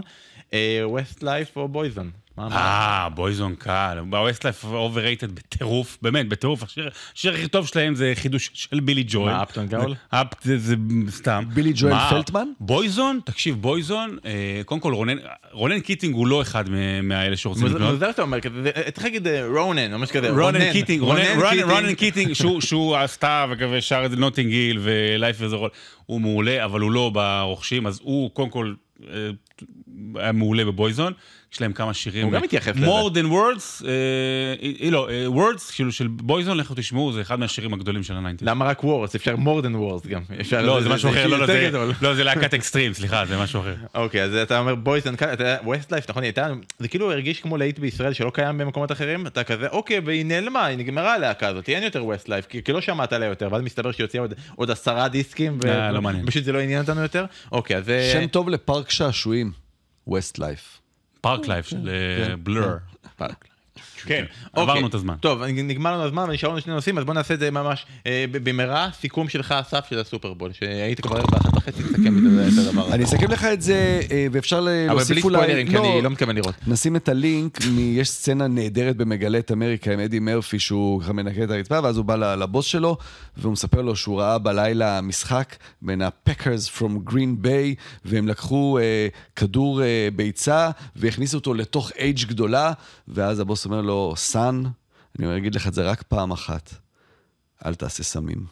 A: Westlife או Boyzone?
B: אה, Boyzone קל. ב Westlife overrated בטירוף, באמת, בטירוף. השיר הכי טוב שלהם זה חידוש של בילי ג'ואל.
A: מה, Uptown Girl?
B: אפ זה זה סתם.
C: בילי ג'ואל
B: מה,
C: פלטמן?
B: Boyzone, תקשיב, Boyzone, אה, קודם כל רונן, רונן קיטינג הוא לא אחד מהאלה שרוצים לקנות.
A: מוזר שאתה אומר זה- צריך להגיד אה, רונן, או משהו כזה.
B: רונן קיטינג, רונן- רונן-
A: קיטינג.
B: רונן קיטינג, שהוא- שהוא עשתה ושר את Notting Hill ו Life is a roller, הוא מעולה, אבל הוא לא ברוכשים, אז הוא קודם כל אה, היה מעולה ב Boyzone. יש להם כמה שירים.
A: הוא גם מתייחס לזה.
B: more than words, אה, אה, לא, אה, words, כאילו של Boyzone, לכו תשמעו, זה אחד מהשירים הגדולים של ה nineties.
A: למה רק וורס? אפשר more than words גם. אפשר-
B: לא, זה משהו אחר, לא, לא, זה-
A: גדול.
B: לא, זה להקת אקסטרים, סליחה, זה משהו אחר.
A: אוקיי, אז אתה אומר Boyzone קל, Westlife, נכון, הייתה, זה כאילו הרגיש כמו להיט בישראל שלא קיים במקומות אחרים, אתה כזה, אוקיי, והיא נעלמה, היא נגמרה הלהקה הזאת, אין יותר Westlife, כי לא שמעת עליה יותר, ואז מסתבר שהיא הוציאה עוד- עוד עשרה דיסקים,
B: אה, לא מעניין.
A: פשוט זה לא עניין אותנו יותר. אוקיי, אז...
C: שם טוב לפארק שעשועים, ווסט לייף.
B: פארק לייף של
C: כן.
A: כן,
B: עברנו
A: אוקיי.
B: את הזמן.
A: טוב, נגמר לנו הזמן ונשארנו לנו שני נושאים, אז בוא נעשה את זה ממש אה, במהרה, סיכום שלך, אסף, של הסופרבול, שהיית כבר באחת וחצי, תסכם את הדבר הזה.
C: אני אסכם לך את זה, אה, ואפשר ל-
A: אבל בלי
C: להוסיף אולי...
A: ספוילרים, כי אני לא מתכוון לראות.
C: נשים את הלינק, יש סצנה נהדרת במגלה את אמריקה עם אדי מרפי, שהוא ככה מנקה את הרצפה, ואז הוא בא לבוס שלו, והוא מספר לו שהוא ראה בלילה משחק בין ה-Packers from Green Bay, והם לקחו אה, כדור ביצה, והכניסו אותו לתוך אייג' גדולה, ואז הבוס אומר לו, סאן, אני אומר, אגיד לך את זה רק פעם אחת, אל תעשה סמים.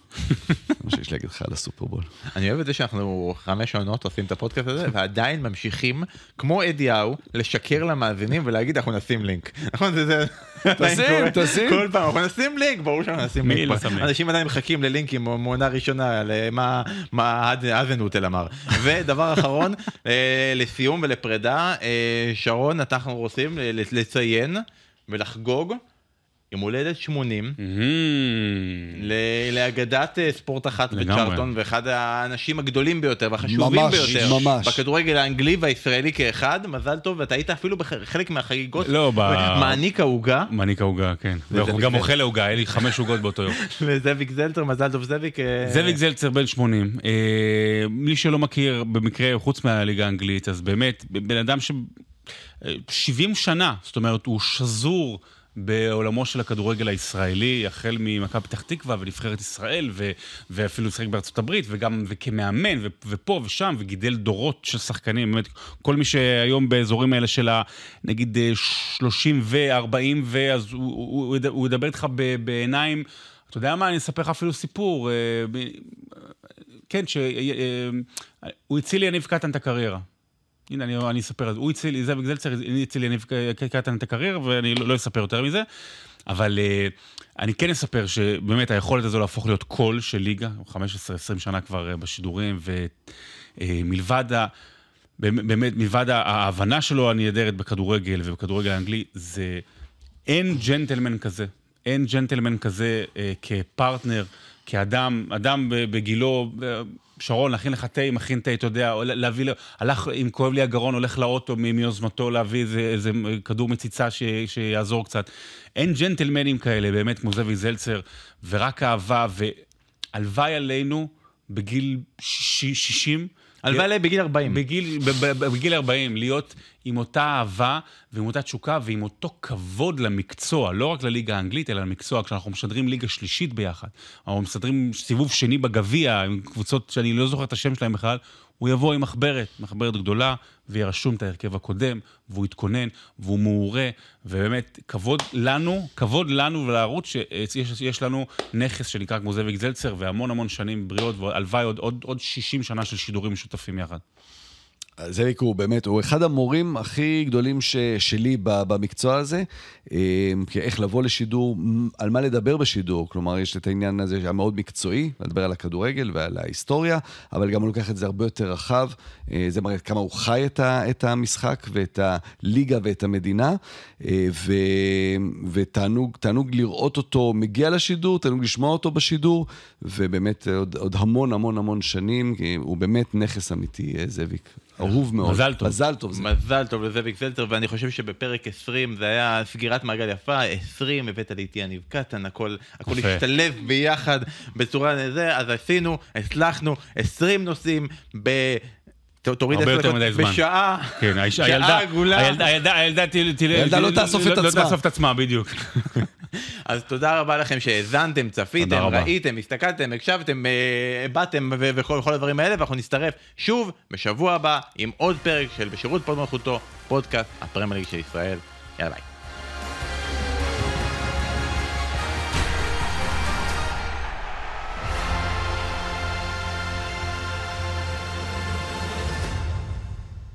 C: זה מה שיש להגיד לך על הסופרבול.
A: אני אוהב את זה שאנחנו חמש עונות עושים את הפודקאסט הזה ועדיין ממשיכים כמו אדיהו לשקר למאזינים ולהגיד אנחנו נשים לינק. נכון זה
C: תשים. תשים.
A: כל פעם אנחנו נשים לינק ברור שאנחנו נשים
B: מי
A: לינק.
B: לא?
A: אנשים עדיין מחכים ללינקים מעונה ראשונה למה מה אזנוטל אמר. ודבר אחרון אה, לסיום ולפרידה אה, שרון אנחנו רוצים לציין ולחגוג יום הולדת 80.
B: מהמם.
A: ל- לאגדת אה, ספורט אחת. בצ'ארטון ואחד האנשים הגדולים ביותר והחשובים
C: ממש,
A: ביותר
C: ממש.
A: בכדורגל האנגלי והישראלי כאחד מזל טוב ואתה היית אפילו בחלק מהחגיגות
B: לא, ב-
A: מעניק העוגה
B: מעניק העוגה, כן. והוא גם. אוכל העוגה, היה לי חמש עוגות באותו יום.
A: לזאביק זלטר מזל טוב זאביק. אה,
B: זאביק זלצר בן 80. אה, מי שלא מכיר, במקרה, חוץ מהליגה האנגלית, אז באמת, בן אדם ש... אה, 70 שנה, זאת אומרת, הוא שזור בעולמו של הכדורגל הישראלי, החל ממכבי פתח תקווה ונבחרת ישראל, ו... ואפילו שיחק בארצות הברית, וגם וכמאמן, ו... ופה ושם, וגידל דורות של שחקנים, באמת, כל מי שהיום באזורים האלה של ה... נגיד אה, 30 ו-40 ו... אז הוא, הוא, הוא, הוא ידבר איתך. בעיניים... אתה יודע מה, אני אספר לך אפילו סיפור. אה, כן, שהוא הציל ליניב קטן את הקריירה. הנה, אני, אני אספר זה. הוא הציל לי, זאביק זלצר הציל ליניב קטן את הקריירה, ואני לא, לא אספר יותר מזה. אבל uh, אני כן אספר שבאמת היכולת הזו להפוך להיות קול של ליגה, 15-20 שנה כבר uh, בשידורים, ומלבד ה... באמת, מלבד ההבנה שלו הנהדרת בכדורגל ובכדורגל האנגלי, זה אין ג'נטלמן כזה. אין ג'נטלמן כזה אה, כפרטנר, כאדם, אדם ב- בגילו, שרון, להכין לך תה, מכין תה, אתה יודע, להביא, הלך, אם כואב לי הגרון, הולך לאוטו מיוזמתו להביא איזה, איזה כדור מציצה ש, שיעזור קצת. אין ג'נטלמנים כאלה, באמת, כמו זאביק זלצר, ורק אהבה, והלוואי עלינו בגיל שיש- 60.
A: הלוואי עליי בגיל 40.
B: בגיל, בגיל 40, להיות עם אותה אהבה ועם אותה תשוקה ועם אותו כבוד למקצוע, לא רק לליגה האנגלית, אלא למקצוע. כשאנחנו משדרים ליגה שלישית ביחד, או משדרים סיבוב שני בגביע, עם קבוצות שאני לא זוכר את השם שלהם בכלל, הוא יבוא עם מחברת, מחברת גדולה, ויהיה רשום את ההרכב הקודם, והוא יתכונן, והוא מעורה, ובאמת, כבוד לנו, כבוד לנו ולערוץ שיש יש לנו נכס שנקרא כמו זאביק זלצר, והמון המון שנים בריאות, והלוואי עוד, עוד, עוד 60 שנה של שידורים משותפים יחד.
C: זאביק הוא באמת, הוא אחד המורים הכי גדולים ש, שלי במקצוע הזה, אה, כי איך לבוא לשידור, על מה לדבר בשידור, כלומר יש את העניין הזה המאוד מקצועי, לדבר על הכדורגל ועל ההיסטוריה, אבל גם הוא לוקח את זה הרבה יותר רחב, אה, זה מראה כמה הוא חי את, ה, את המשחק ואת הליגה ואת המדינה, אה, ו, ותענוג תענוג לראות אותו מגיע לשידור, תענוג לשמוע אותו בשידור, ובאמת עוד, עוד המון המון המון שנים, הוא באמת נכס אמיתי, זאביק. אהוב מאוד.
B: מזל טוב.
C: מזל טוב. זה.
A: מזל טוב לזאביק זלצר, ואני חושב שבפרק 20 זה היה סגירת מעגל יפה, 20 הבאת לי איתי יניב קטן, הכל, הכל. השתלב ביחד בצורה זה, אז עשינו, הצלחנו 20 נושאים ב... תוריד עשר דקות. בשעה,
B: כן,
A: שעה
B: הילדה,
A: עגולה.
B: הילדה, הילדה, הילדה,
C: הילדה לא תאסוף את
B: לא
C: עצמה.
B: תאסוף את עצמה, בדיוק.
A: אז תודה רבה לכם שהאזנתם, צפיתם. ראיתם, הסתכלתם, הקשבתם, אה, באתם וכל הדברים האלה, ואנחנו נצטרף שוב בשבוע הבא עם עוד פרק של בשירות הוד מלכותו, פודקאסט הפרמייר ליג של ישראל. יאללה ביי.